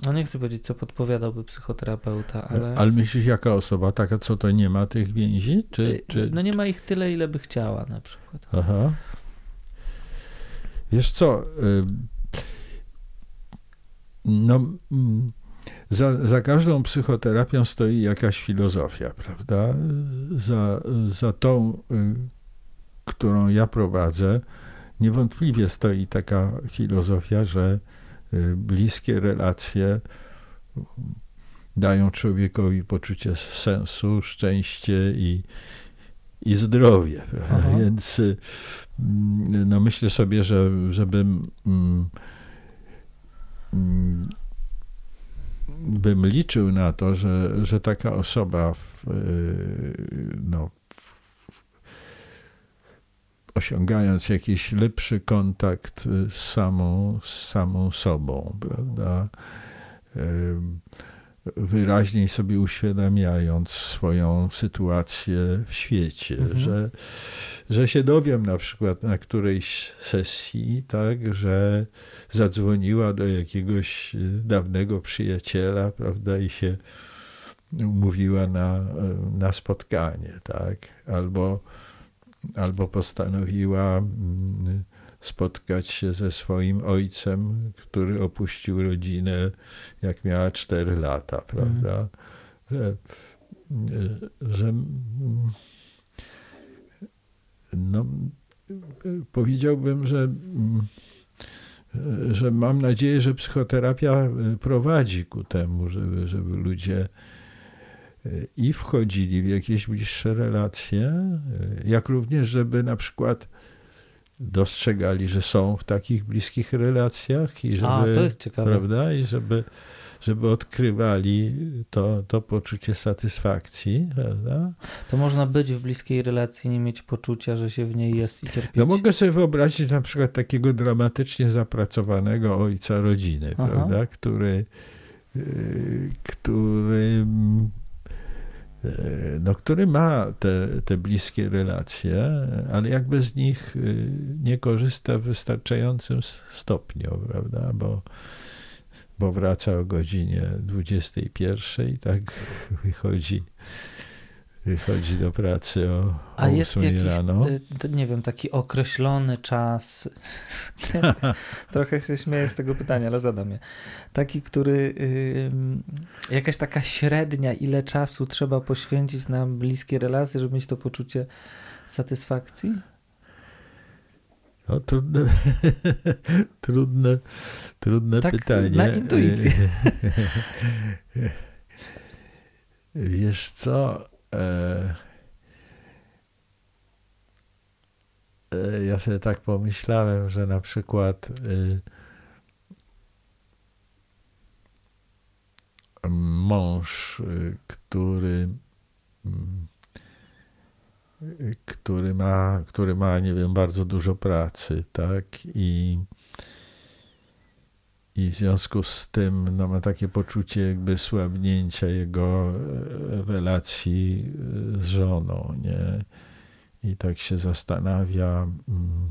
no nie chcę powiedzieć, co podpowiadałby psychoterapeuta, ale... Ale myślisz, jaka osoba taka, co to nie ma tych więzi? Czy, y, czy... No nie ma ich tyle, ile by chciała na przykład. Aha. Wiesz co, no za, za każdą psychoterapią stoi jakaś filozofia, prawda? Za, za tą, y, którą ja prowadzę, niewątpliwie stoi taka filozofia, że y, bliskie relacje dają człowiekowi poczucie sensu, szczęście i, i zdrowie. Więc y, no myślę sobie, że żebym mm, bym liczył na to, że, że taka osoba w, no, osiągając jakiś lepszy kontakt z samą, z samą sobą, prawda? Wyraźniej sobie uświadamiając swoją sytuację w świecie, mhm. że, że się dowiem na przykład na którejś sesji, tak, że zadzwoniła do jakiegoś dawnego przyjaciela, prawda, i się umówiła na, na spotkanie, tak, albo albo postanowiła mm, spotkać się ze swoim ojcem, który opuścił rodzinę, jak miała 4 lata, prawda? Że, że no, powiedziałbym, że, że mam nadzieję, że psychoterapia prowadzi ku temu, żeby, żeby ludzie i wchodzili w jakieś bliższe relacje, jak również, żeby na przykład dostrzegali, że są w takich bliskich relacjach i żeby, A, to jest ciekawe. prawda, i żeby, żeby odkrywali to, to poczucie satysfakcji, prawda? To można być w bliskiej relacji, nie mieć poczucia, że się w niej jest i cierpieć. No mogę sobie wyobrazić na przykład takiego dramatycznie zapracowanego ojca rodziny, Aha. prawda, który, y, który no, który ma te, te bliskie relacje, ale jakby z nich y, nie korzysta w wystarczającym stopniu, prawda? Bo, bo wraca o godzinie 21, tak [LAUGHS] wychodzi wychodzi do pracy o, A jest jakiś, rano. Y, nie wiem, taki określony czas. [LAUGHS] Trochę się śmieję z tego pytania, ale zadam je. Taki, który jakaś taka średnia, ile czasu trzeba poświęcić na bliskie relacje, żeby mieć to poczucie satysfakcji? No, trudne, [LAUGHS] trudne, trudne tak, pytanie. Na intuicję. [LAUGHS] Wiesz co? E, e, ja sobie tak pomyślałem, że na przykład e, mąż, który który ma, który ma, nie wiem, bardzo dużo pracy, tak, i i w związku z tym no, ma takie poczucie jakby słabnięcia jego e, relacji e, z żoną, nie? I tak się zastanawia, mm,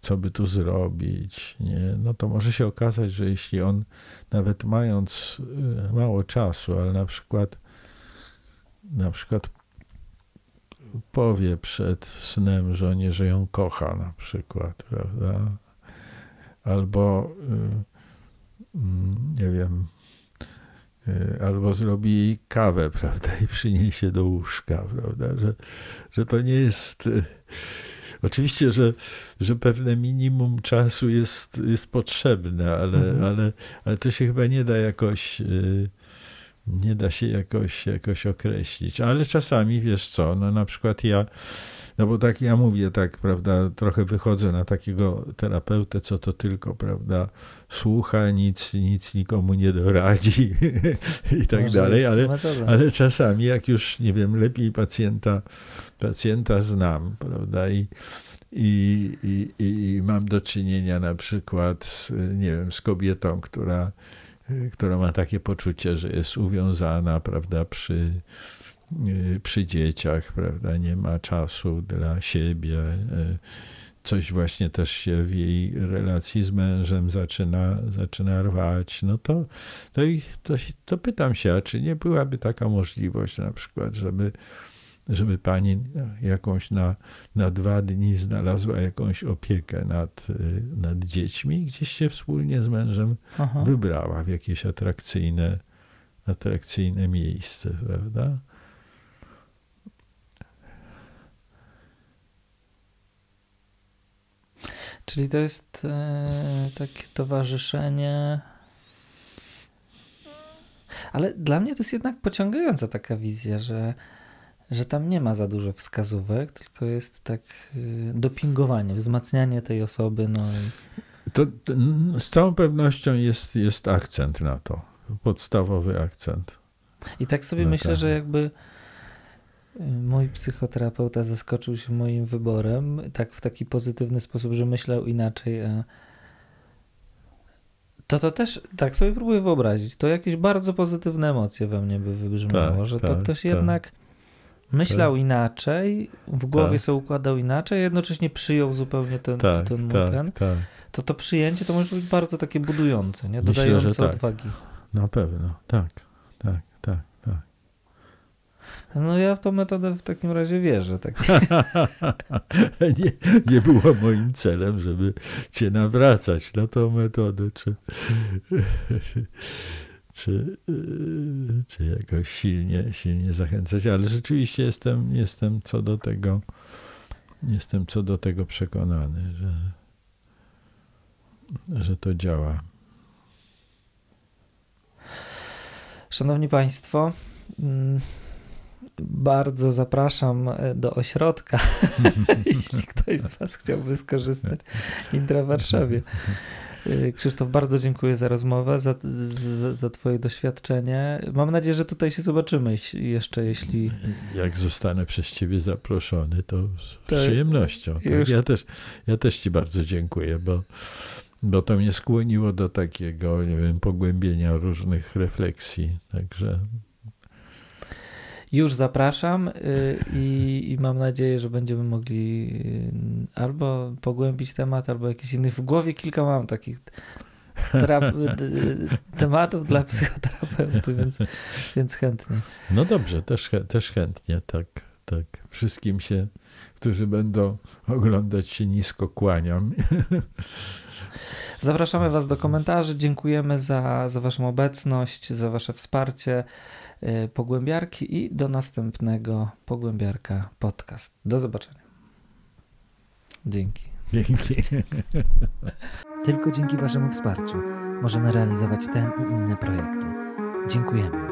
co by tu zrobić, nie? No to może się okazać, że jeśli on, nawet mając e, mało czasu, ale na przykład na przykład powie przed snem żonie, że ją kocha na przykład, prawda? Albo y, mm, nie wiem, y, albo zrobi jej kawę, [LAUGHS] prawda, i przyniesie do łóżka, prawda, że, że to nie jest. Y, oczywiście, że, że pewne minimum czasu jest, jest potrzebne, ale, mhm. ale, ale to się chyba nie da jakoś nie da się jakoś, jakoś określić. Ale czasami, wiesz co, no na przykład ja no bo tak ja mówię, tak, prawda, trochę wychodzę na takiego terapeutę, co to tylko, prawda, słucha, nic, nic nikomu nie doradzi [LAUGHS] i tak Może dalej, ale, ale czasami jak już, nie wiem, lepiej pacjenta, pacjenta znam, prawda, i, i, i, i mam do czynienia na przykład z, nie wiem, z kobietą, która, która ma takie poczucie, że jest uwiązana, prawda, przy przy dzieciach, prawda, nie ma czasu dla siebie. Y, coś właśnie też się w jej relacji z mężem zaczyna, zaczyna rwać, no to, to, to, to pytam się, a czy nie byłaby taka możliwość na przykład, żeby, żeby pani jakąś na, na dwa dni znalazła jakąś opiekę nad, y, nad dziećmi, gdzieś się wspólnie z mężem Aha. wybrała w jakieś atrakcyjne, atrakcyjne miejsce, prawda? Czyli to jest e, takie towarzyszenie. Ale dla mnie to jest jednak pociągająca taka wizja, że, że tam nie ma za dużo wskazówek, tylko jest tak e, dopingowanie, wzmacnianie tej osoby. No i... To, z całą pewnością jest, jest akcent na to. Podstawowy akcent. I tak sobie No myślę, tak. że jakby mój psychoterapeuta zaskoczył się moim wyborem, tak w taki pozytywny sposób, że myślał inaczej, a to to też, tak sobie próbuję wyobrazić, to jakieś bardzo pozytywne emocje we mnie by wybrzmiało, Tak, że to tak, ktoś tak. jednak myślał inaczej, w głowie Tak. sobie układał inaczej, a jednocześnie przyjął zupełnie ten, Tak, ten tak, ten. tak. To to przyjęcie to może być bardzo takie budujące, nie? Myślę, dodające tak. odwagi. Na pewno. Tak, tak, tak, tak. No ja w tą metodę w takim razie wierzę. Tak. [LAUGHS] nie, nie było moim celem, żeby cię nawracać na tą metodę, czy, czy, czy jakoś silnie, silnie zachęcać, ale rzeczywiście jestem, jestem co do tego, jestem co do tego przekonany, że, że to działa. Szanowni Państwo, mm, bardzo zapraszam e, do ośrodka, [LAUGHS] jeśli ktoś z Was chciałby skorzystać. Intra Warszawie. E, Krzysztof, bardzo dziękuję za rozmowę, za, za, za Twoje doświadczenie. Mam nadzieję, że tutaj się zobaczymy jeszcze, jeśli. Jak zostanę przez ciebie zaproszony, to z To przyjemnością. Tak? Ja, też, ja też ci bardzo dziękuję, bo, bo to mnie skłoniło do takiego, nie wiem, pogłębienia różnych refleksji. Także Już zapraszam y, i, i mam nadzieję, że będziemy mogli y, albo pogłębić temat, albo jakiś inny. W głowie kilka mam takich [LAUGHS] tematów dla psychoterapeuty, więc, więc chętnie. no dobrze, też, też chętnie, tak, tak. Wszystkim się, którzy będą oglądać się nisko kłaniam. Zapraszamy Was do komentarzy. Dziękujemy za, za Waszą obecność, za Wasze wsparcie E, pogłębiarki i do następnego pogłębiarka podcast. Do zobaczenia. Dzięki. Dzięki. [LAUGHS] Tylko dzięki Waszemu wsparciu możemy realizować ten i inne projekty. Dziękujemy.